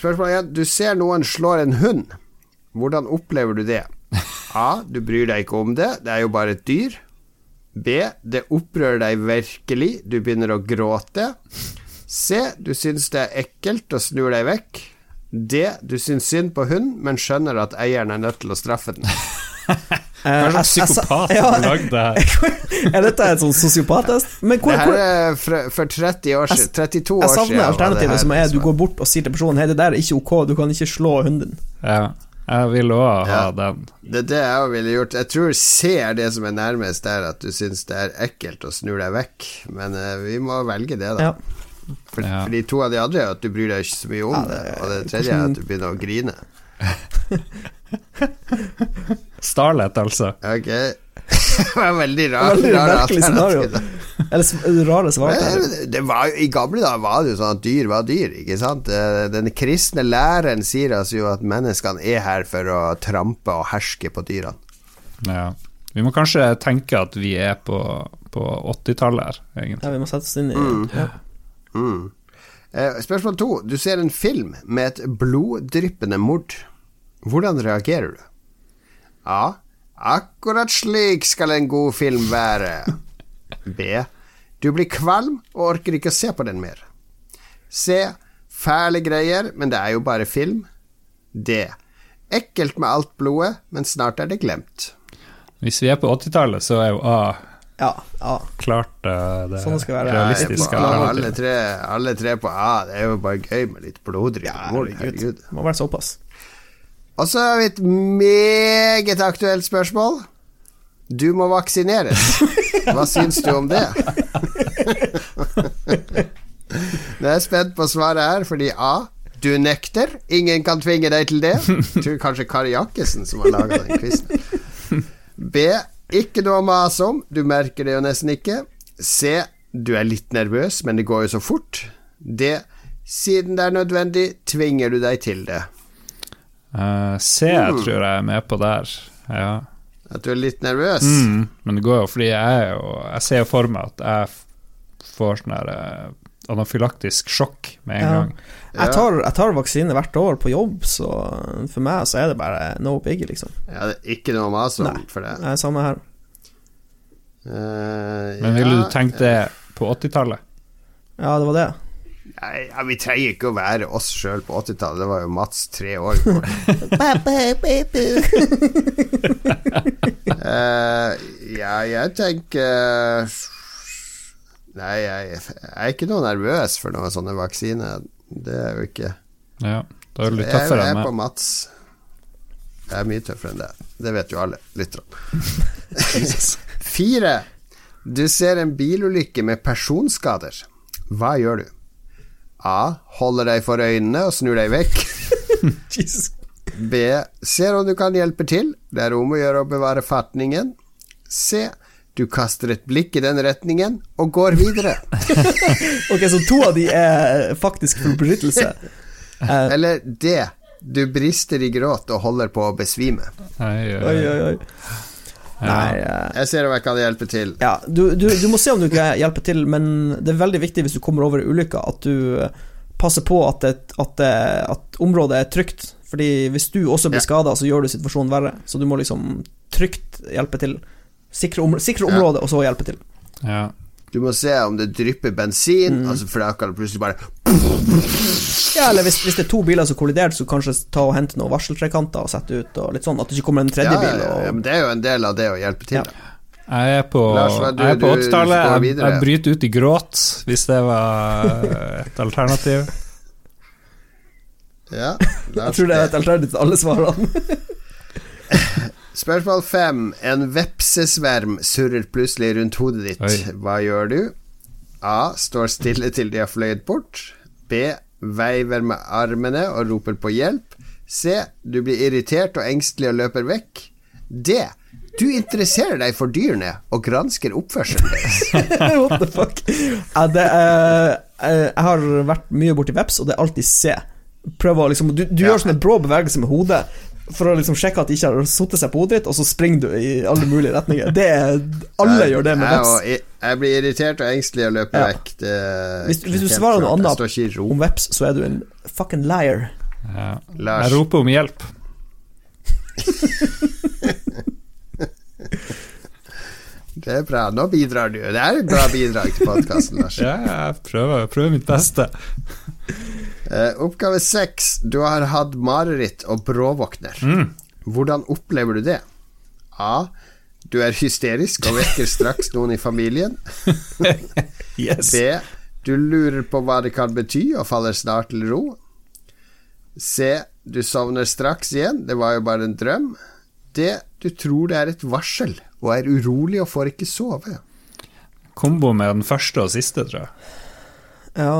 Spørsmål én. Du ser noen slår en hund. Hvordan opplever du det? A. Du bryr deg ikke om det. Det er jo bare et dyr. B. Det opprører deg virkelig. Du begynner å gråte. C. Du syns det er ekkelt og snur deg vekk. D. Du syns synd på hund, men skjønner at eieren er nødt til å straffe den. Eh, Hva slags psykopat ja, har lagd det her? Er dette et sånn sosiopattest? Men hvor, Det her er for, for 30 år siden. 32 år Jeg savner alternativet som er du går bort og sier til personen Hei, det der er ikke ok, du kan ikke slå hunden din. Ja, jeg vil òg ha Ja. den. Det er det jeg ville gjort. Jeg tror ser er det som er nærmest der, at du syns det er ekkelt og snur deg vekk. Men uh, vi må velge det, da. Ja. For, Ja. Fordi to av de andre er at du bryr deg ikke så mye om Ja, det, det- og det tredje er at du begynner å grine. Starlet, altså. Ok Det var veldig rar, Veldig merkelig scenario. Eller rare svar. I gamle dager var det jo sånn at dyr var dyr, ikke sant? Eh, Den kristne læren sier oss jo at menneskene er her for å trampe og herske på dyrene. Ja. Vi må kanskje tenke at vi er på, på 80-tallet her, egentlig. Ja, vi må sette oss inn i ja. Mm. Eh, spørsmål to. Du ser en film med et bloddryppende mord. Hvordan reagerer du? A. Akkurat slik skal en god film være. B. Du blir kvalm og orker ikke å se på den mer. C. Fæle greier, men det er jo bare film. D. Ekkelt med alt blodet, men snart er det glemt. Hvis vi er på 80-tallet, så er jo A ja, A. klart eh, det Sånn skal være. realistiske Ja, alle, tre, alle tre på A. Det er jo bare gøy med litt bloddryppende Ja, Herregud. Det må være såpass. Og så har vi et meget aktuelt spørsmål. Du må vaksineres. Hva syns du om det? Nå er jeg spent på svaret her, fordi A. Du nekter. Ingen kan tvinge deg til det. Jeg tror kanskje Kari Jakkesen som har laga den quizen. B. Ikke noe å mase om. Du merker det jo nesten ikke. C. Du er litt nervøs, men det går jo så fort. D. Siden det er nødvendig, tvinger du deg til det. Eh, C Mm. tror jeg er med på der. Ja. At du er litt nervøs. Mm, men det går jo fordi jeg er jo Jeg ser jo for meg at jeg får sånn her eh, anafylaktisk sjokk med en Ja. gang. Jeg tar, jeg tar vaksine hvert år på jobb, så for meg så er det bare no biggie, liksom. Ja, det er ikke noe mas om for det. Er samme her. Uh, Men ville ja. du tenkt det på 80-tallet? Ja, det var det. Nei, ja, vi trenger ikke å være oss sjøl på 80-tallet. Det var jo Mats tre år. Eh, ja, jeg tenker Nei, jeg, jeg er ikke noe nervøs for noen sånne vaksiner. Det er jo ikke Ja, da er du litt Jeg, meg. jeg er på. Mats. Jeg er mye tøffere enn det. Det vet jo alle lytterne. Fire. Du ser en bilulykke med personskader. Hva gjør du? A. Holder deg for øynene og snur deg vekk. Jesus. B. Ser om du kan hjelpe til. Det er om å gjøre å bevare fatningen. C. Du kaster et blikk i den retningen og går videre. Ok, så to av de er faktisk forbrytelse. Uh, Eller D. Du brister i gråt og holder på å besvime. Oi, oi, oi. Nei eh, Jeg ser om jeg kan hjelpe til. Ja, du, du, du må se om du kan hjelpe til, men det er veldig viktig hvis du kommer over ulykka, at du eh, passer på at, det, at, det, at området er trygt. Fordi hvis du også blir Ja. skada, så gjør du situasjonen verre. Så du må liksom trygt hjelpe til. Sikre, om, sikre Ja. området, og så hjelpe til. Ja. Du må se om det drypper bensin, Mm. altså for da kan det plutselig bare Ja, eller hvis, hvis det er to biler som kolliderer, så kanskje ta og hente noen varseltrekanter og sette ut, og litt sånn, at det ikke kommer en tredje ja, bil. ja, men Det er jo en del av det å hjelpe til. Ja. Jeg er på, Lars, du, jeg er på 80-tallet. Jeg, jeg bryter ut i gråt, hvis det var et alternativ. Ja, jeg tror det er et alternativ til alle svarene. Spørsmål fem. En vepsesverm surrer plutselig rundt hodet ditt. Oi. Hva gjør du? A. Står stille til de har fløyet bort. B. Veiver med armene og roper på hjelp. C. Du blir irritert og engstelig og løper vekk. D. Du interesserer deg for dyrene og gransker oppførselen deres. What the fuck? Ja, det er, eh, jeg har vært mye borti veps, og det er alltid C. Prøver å liksom Du, du Ja. gjør sånne brå bevegelser med hodet for å liksom sjekke at de ikke har satt seg på hodet ditt, og så springer du i alle mulige retninger. Det er, alle Jeg- gjør det med veps. jeg, jeg blir irritert og engstelig og løper Ja. vekk. Det Hvis, hvis du svarer noe annet om veps, så er du en fucking liar. Ja. Lars. Jeg roper om hjelp. Det er bra. Nå bidrar du. Det er et bra bidrag til podkasten, Lars. Ja, jeg prøver, prøver mitt beste. Eh, oppgave seks. Du har hatt mareritt og bråvåkner. Mm. Hvordan opplever du det? A. Du er hysterisk og vekker straks noen i familien. Yes. B. Du lurer på hva det kan bety, og faller snart til ro. C. Du sovner straks igjen, det var jo bare en drøm. D. Du tror det er et varsel, og er urolig og får ikke sove. Kombo med den første og siste, tror jeg. Ja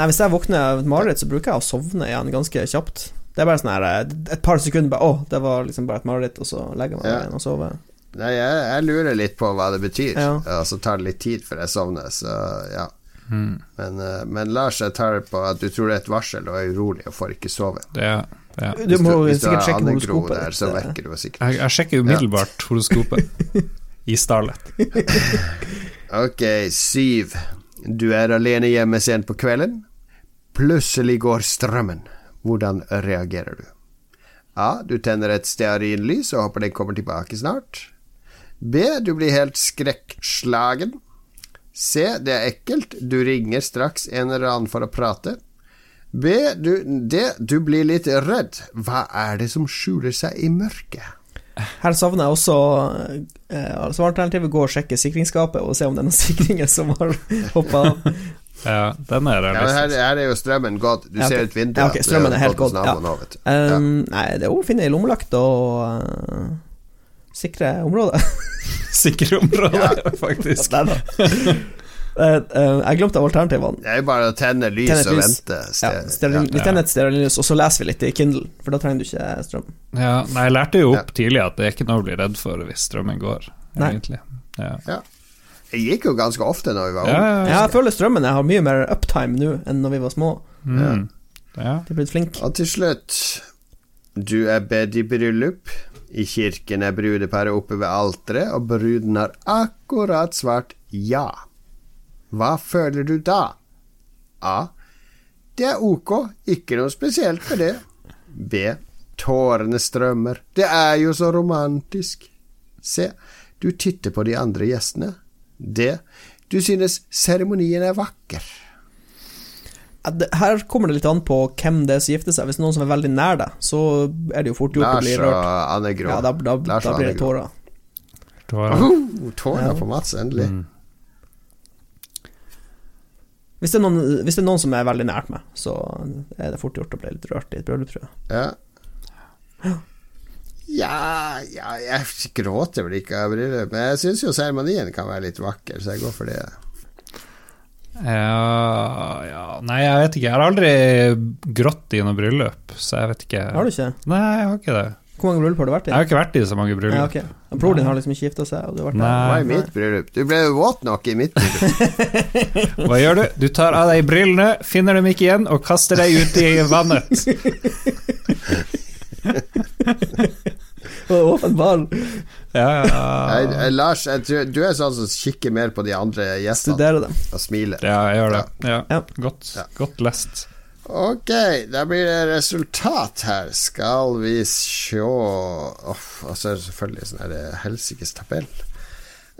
Nei, hvis jeg våkner av et mareritt, så bruker jeg å sovne igjen ganske kjapt. Det er bare sånn her eh, Et par sekunder bare Å, det var liksom bare et mareritt, og så legger jeg meg Ja. igjen og sover. Nei, jeg, jeg lurer litt på hva det betyr, Ja. og så tar det litt tid før jeg sovner, så ja. Mm. Men, eh, men Lars, jeg tar det på at du tror det er et varsel og er urolig og får ikke sove. Det, er- ja. Du må hvis du sikkert sjekke horoskopet der, så vekker du sikkert. Jeg, jeg sjekker umiddelbart horoskopet i Starlet. Ok, syv. Du er alene hjemme sent på kvelden. Plutselig går strømmen. Hvordan reagerer du? A. Du tenner et stearinlys og håper den kommer tilbake snart. B. Du blir helt skrekkslagen. C. Det er ekkelt. Du ringer straks en eller annen for å prate. B. Du, D. Du blir litt redd. Hva er det som skjuler seg i mørket? Her savner jeg også eh, Svaralternativet gå og sjekke sikringsskapet og se om det er noen sikringer som har hoppa. Ja, den er Ja, her, her er jo strømmen gått. Du Ja, okay. ser ut vinduet. Ja, okay. strømmen er helt gått ja. Ja. Um, Nei, det er å finne ei lommelykt og uh, sikre området. Sikre områder, faktisk. Eh, eh, jeg glemte alternativene. Det er bare å tenne lys Tenne og lys. vente. Ja, ja. Vi tenner et stearinlys, og så leser vi litt i Kindle, for da trenger du ikke strøm. Ja, nei, jeg lærte jo opp tidlig at det er ikke noe å bli redd for hvis strømmen går, Nei. egentlig. Ja. Jeg gikk jo ganske ofte når vi var Ja, unge. ja, jeg føler strømmen har mye mer uptime nå enn når vi var små. Mm. ja. De er blitt flinke. Og til slutt Du er bedt i bryllup. I kirken er brudeparet oppe ved alteret, og bruden har akkurat svart ja. Hva føler du da? A. Det er ok, ikke noe spesielt med det. B. Tårene strømmer. Det er jo så romantisk. C. Du titter på de andre gjestene. D. Du synes seremonien er vakker. Her kommer det litt an på hvem det er som gifter seg. Hvis det er noen som er veldig nær deg, så er det jo fort gjort å bli rørt. Anne Grå. Ja, da, da, da, da blir det tårer. Tårer. Oh, på Mats, endelig. Mm. Hvis det, er noen, hvis det er noen som er veldig nært meg, så er det fort gjort å bli litt rørt i et bryllup, tror jeg. Ja. Ja, ja Jeg gråter vel ikke av bryllup, men jeg syns jo seremonien kan være litt vakker, så jeg går for det. Ja, ja Nei, jeg vet ikke. Jeg har aldri grått i noe bryllup, så jeg vet ikke. Har du ikke? Nei, jeg har ikke det. Hvor mange bryllup har du vært i? Jeg har ikke vært i så mange bryllup. Ja, ok. Broren din har liksom ikke gifta seg, og du har vært Nei. Det var i mitt bryllup. Du ble jo våt nok i mitt bryllup. Hva gjør du? Du tar av deg brillene, finner dem ikke igjen, og kaster deg ut i vannet. Åpen ball. Ja, ja. Jeg, Lars, jeg tror, du er sånn som kikker mer på de andre gjestene Studerer dem. og smiler. ja jeg gjør det. Ja. Ja. Godt, Ja. godt lest. Ok, da blir det resultat her. Skal vi sjå Uff, Og så er det selvfølgelig sånn eh, helsikes tabell.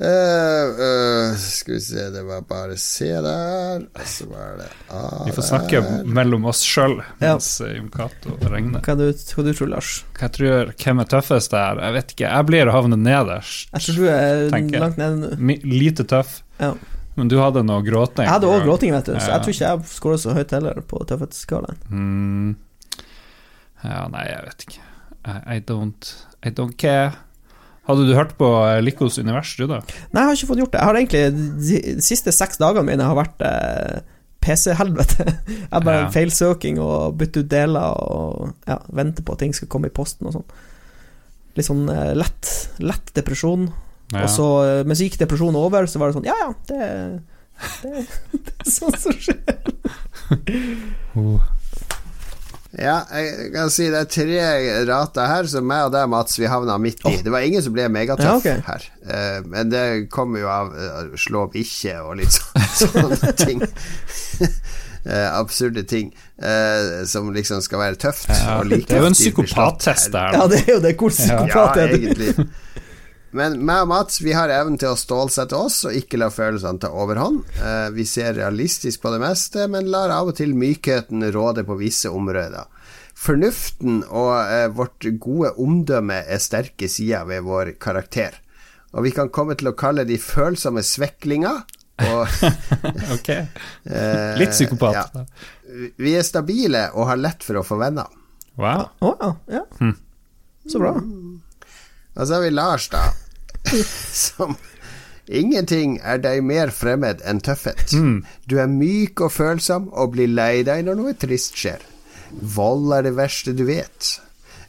Eh, uh, skal vi se, det var bare C der, og så var det A Vi får snakke der. mellom oss sjøl Ja. mens Jon Cato regner. Hva du, hva du tror Lars? Hva jeg tror hvem er tøffest der? Jeg vet ikke. Jeg blir å havne nederst. Jeg tror du er Tenker langt nede nå. Lite tøff. Ja. Men du hadde noe gråting. Jeg hadde òg gråting, vet du, så Ja. jeg tror ikke jeg scorer så høyt heller på tøffhetsskalaen. Mm. Ja, nei, jeg vet ikke. I, I don't I don't care. Hadde du hørt på eh, Likos univers, du, da? Nei, jeg har ikke fått gjort det. Jeg har egentlig De siste seks dagene mine har vært eh, PC-helvete. Jeg har bare Ja. feilsøking og bytte ut deler og ja, vente på at ting skal komme i posten og sånn. Litt sånn eh, lett, lett depresjon. Ja. Og så, men så gikk depresjonen over, så var det sånn Ja, ja, det, det, det er sånn som skjer. Oh. Ja, jeg kan si det er tre rater her, som meg og deg, Mats, vi havna midt i. Det var ingen som ble megatøff Ja, okay. her. uh, men det kommer jo av uh, slå bikkje og litt så, sånne ting. uh, absurde ting eh, som liksom skal være tøft. Ja, og like det er jo en psykopattest, det her. Ja, det er jo det. Hvor Ja, psykopat er du? Men meg og Mats vi har evnen til å stålsette oss og ikke la følelsene ta overhånd. Eh, vi ser realistisk på det meste, men lar av og til mykheten råde på visse områder. Fornuften og eh, vårt gode omdømme er sterke sider ved vår karakter. Og vi kan komme til å kalle de følsomme sveklinger. Og, Ok. eh, Litt psykopat. ja. Vi er stabile og har lett for å få venner. Wow. Oh, ja. ja. Hm. Så bra. Og så har vi Lars, da. Som Ingenting er deg mer fremmed enn tøffhet. Du er myk og følsom og blir lei deg når noe trist skjer. Vold er det verste du vet.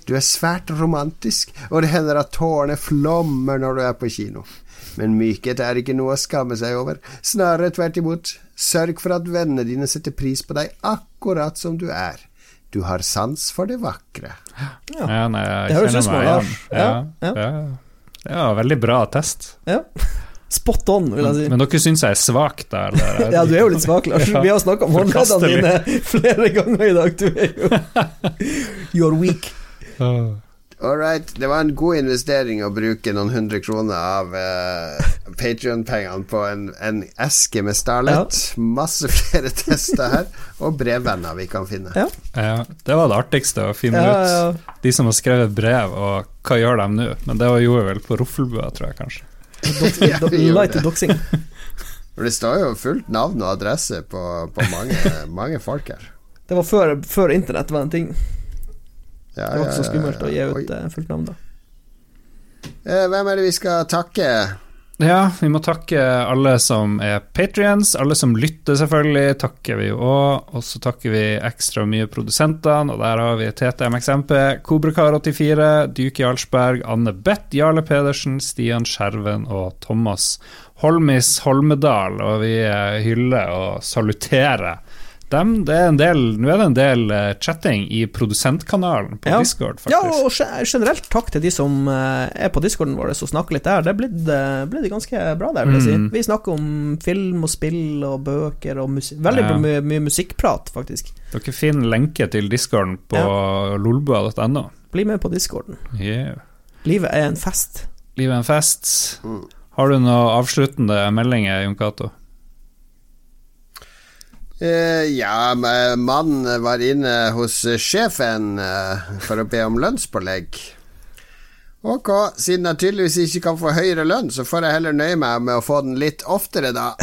Du er svært romantisk, og det hender at tårene flommer når du er på kino. Men mykhet er ikke noe å skamme seg over, snarere tvert imot. Sørg for at vennene dine setter pris på deg akkurat som du er. Du har sans for det vakre. Ja, nei, jeg Det høres kjenner ut som meg Lars. igjen. Ja, Ja, ja. ja, veldig bra test. Ja. Spot on, vil jeg si. Men dere syns jeg er svak der? der. Ja, du er jo litt svak, Lars. Ja. Vi har snakka om håndleddene dine flere ganger i dag. Du er jo You're weak. Åh. All right. Det var en god investering å bruke noen hundre kroner av uh, Patrion-pengene på en, en eske med Starlet. Masse flere tester her, og brevvenner vi kan finne. Ja. Ja, det var det artigste å finne Ja, ut. ja. De som har skrevet brev, og hva gjør de nå? Men det gjorde gjorde vel på Roffelbua, tror jeg kanskje. Ja, vi Light det. doxing. For det står jo fullt navn og adresse på, på mange, mange folk her. Det var før, før internett var en ting. Ja, Det var ikke så ja, ja, skummelt å gi ut eh, fullt navn da. Eh, Hvem er det vi skal takke? Ja, vi må takke alle som er patrients, alle som lytter, selvfølgelig, takker vi jo òg. Og så takker vi ekstra mye produsentene, og der har vi TTMXMP, Kobrakar84, Dyke Jarlsberg, Anne Bett, Jarle Pedersen, Stian Skjerven og Thomas Holmis Holmedal. Og vi hyller og saluterer dem, det er en del, nå er det en del uh, chatting i produsentkanalen på Ja. Discord, faktisk. Ja, og generelt takk til de som eh, er på discorden vår og snakker litt der. Det er blitt, eh, ganske bra der, vil jeg Mm. Vi snakker om film og spill og bøker og musikk. Veldig Ja. mye, mye musikkprat, faktisk. Dere finner lenke til discorden på lolbua.no. Bli med på discorden. Yeah. Livet er en fest. Livet er en fest. Mm. Har du noen avsluttende meldinger, Jon Cato? Eh, ja, men mannen var inne hos eh, sjefen eh, for å be om lønnspålegg. Ok, siden jeg tydeligvis ikke kan få høyere lønn, så får jeg heller nøye meg med å få den litt oftere, da.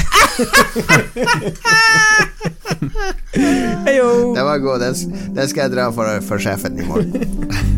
Heyo! Den var god. Den, den skal jeg dra for, for sjefen i morgen.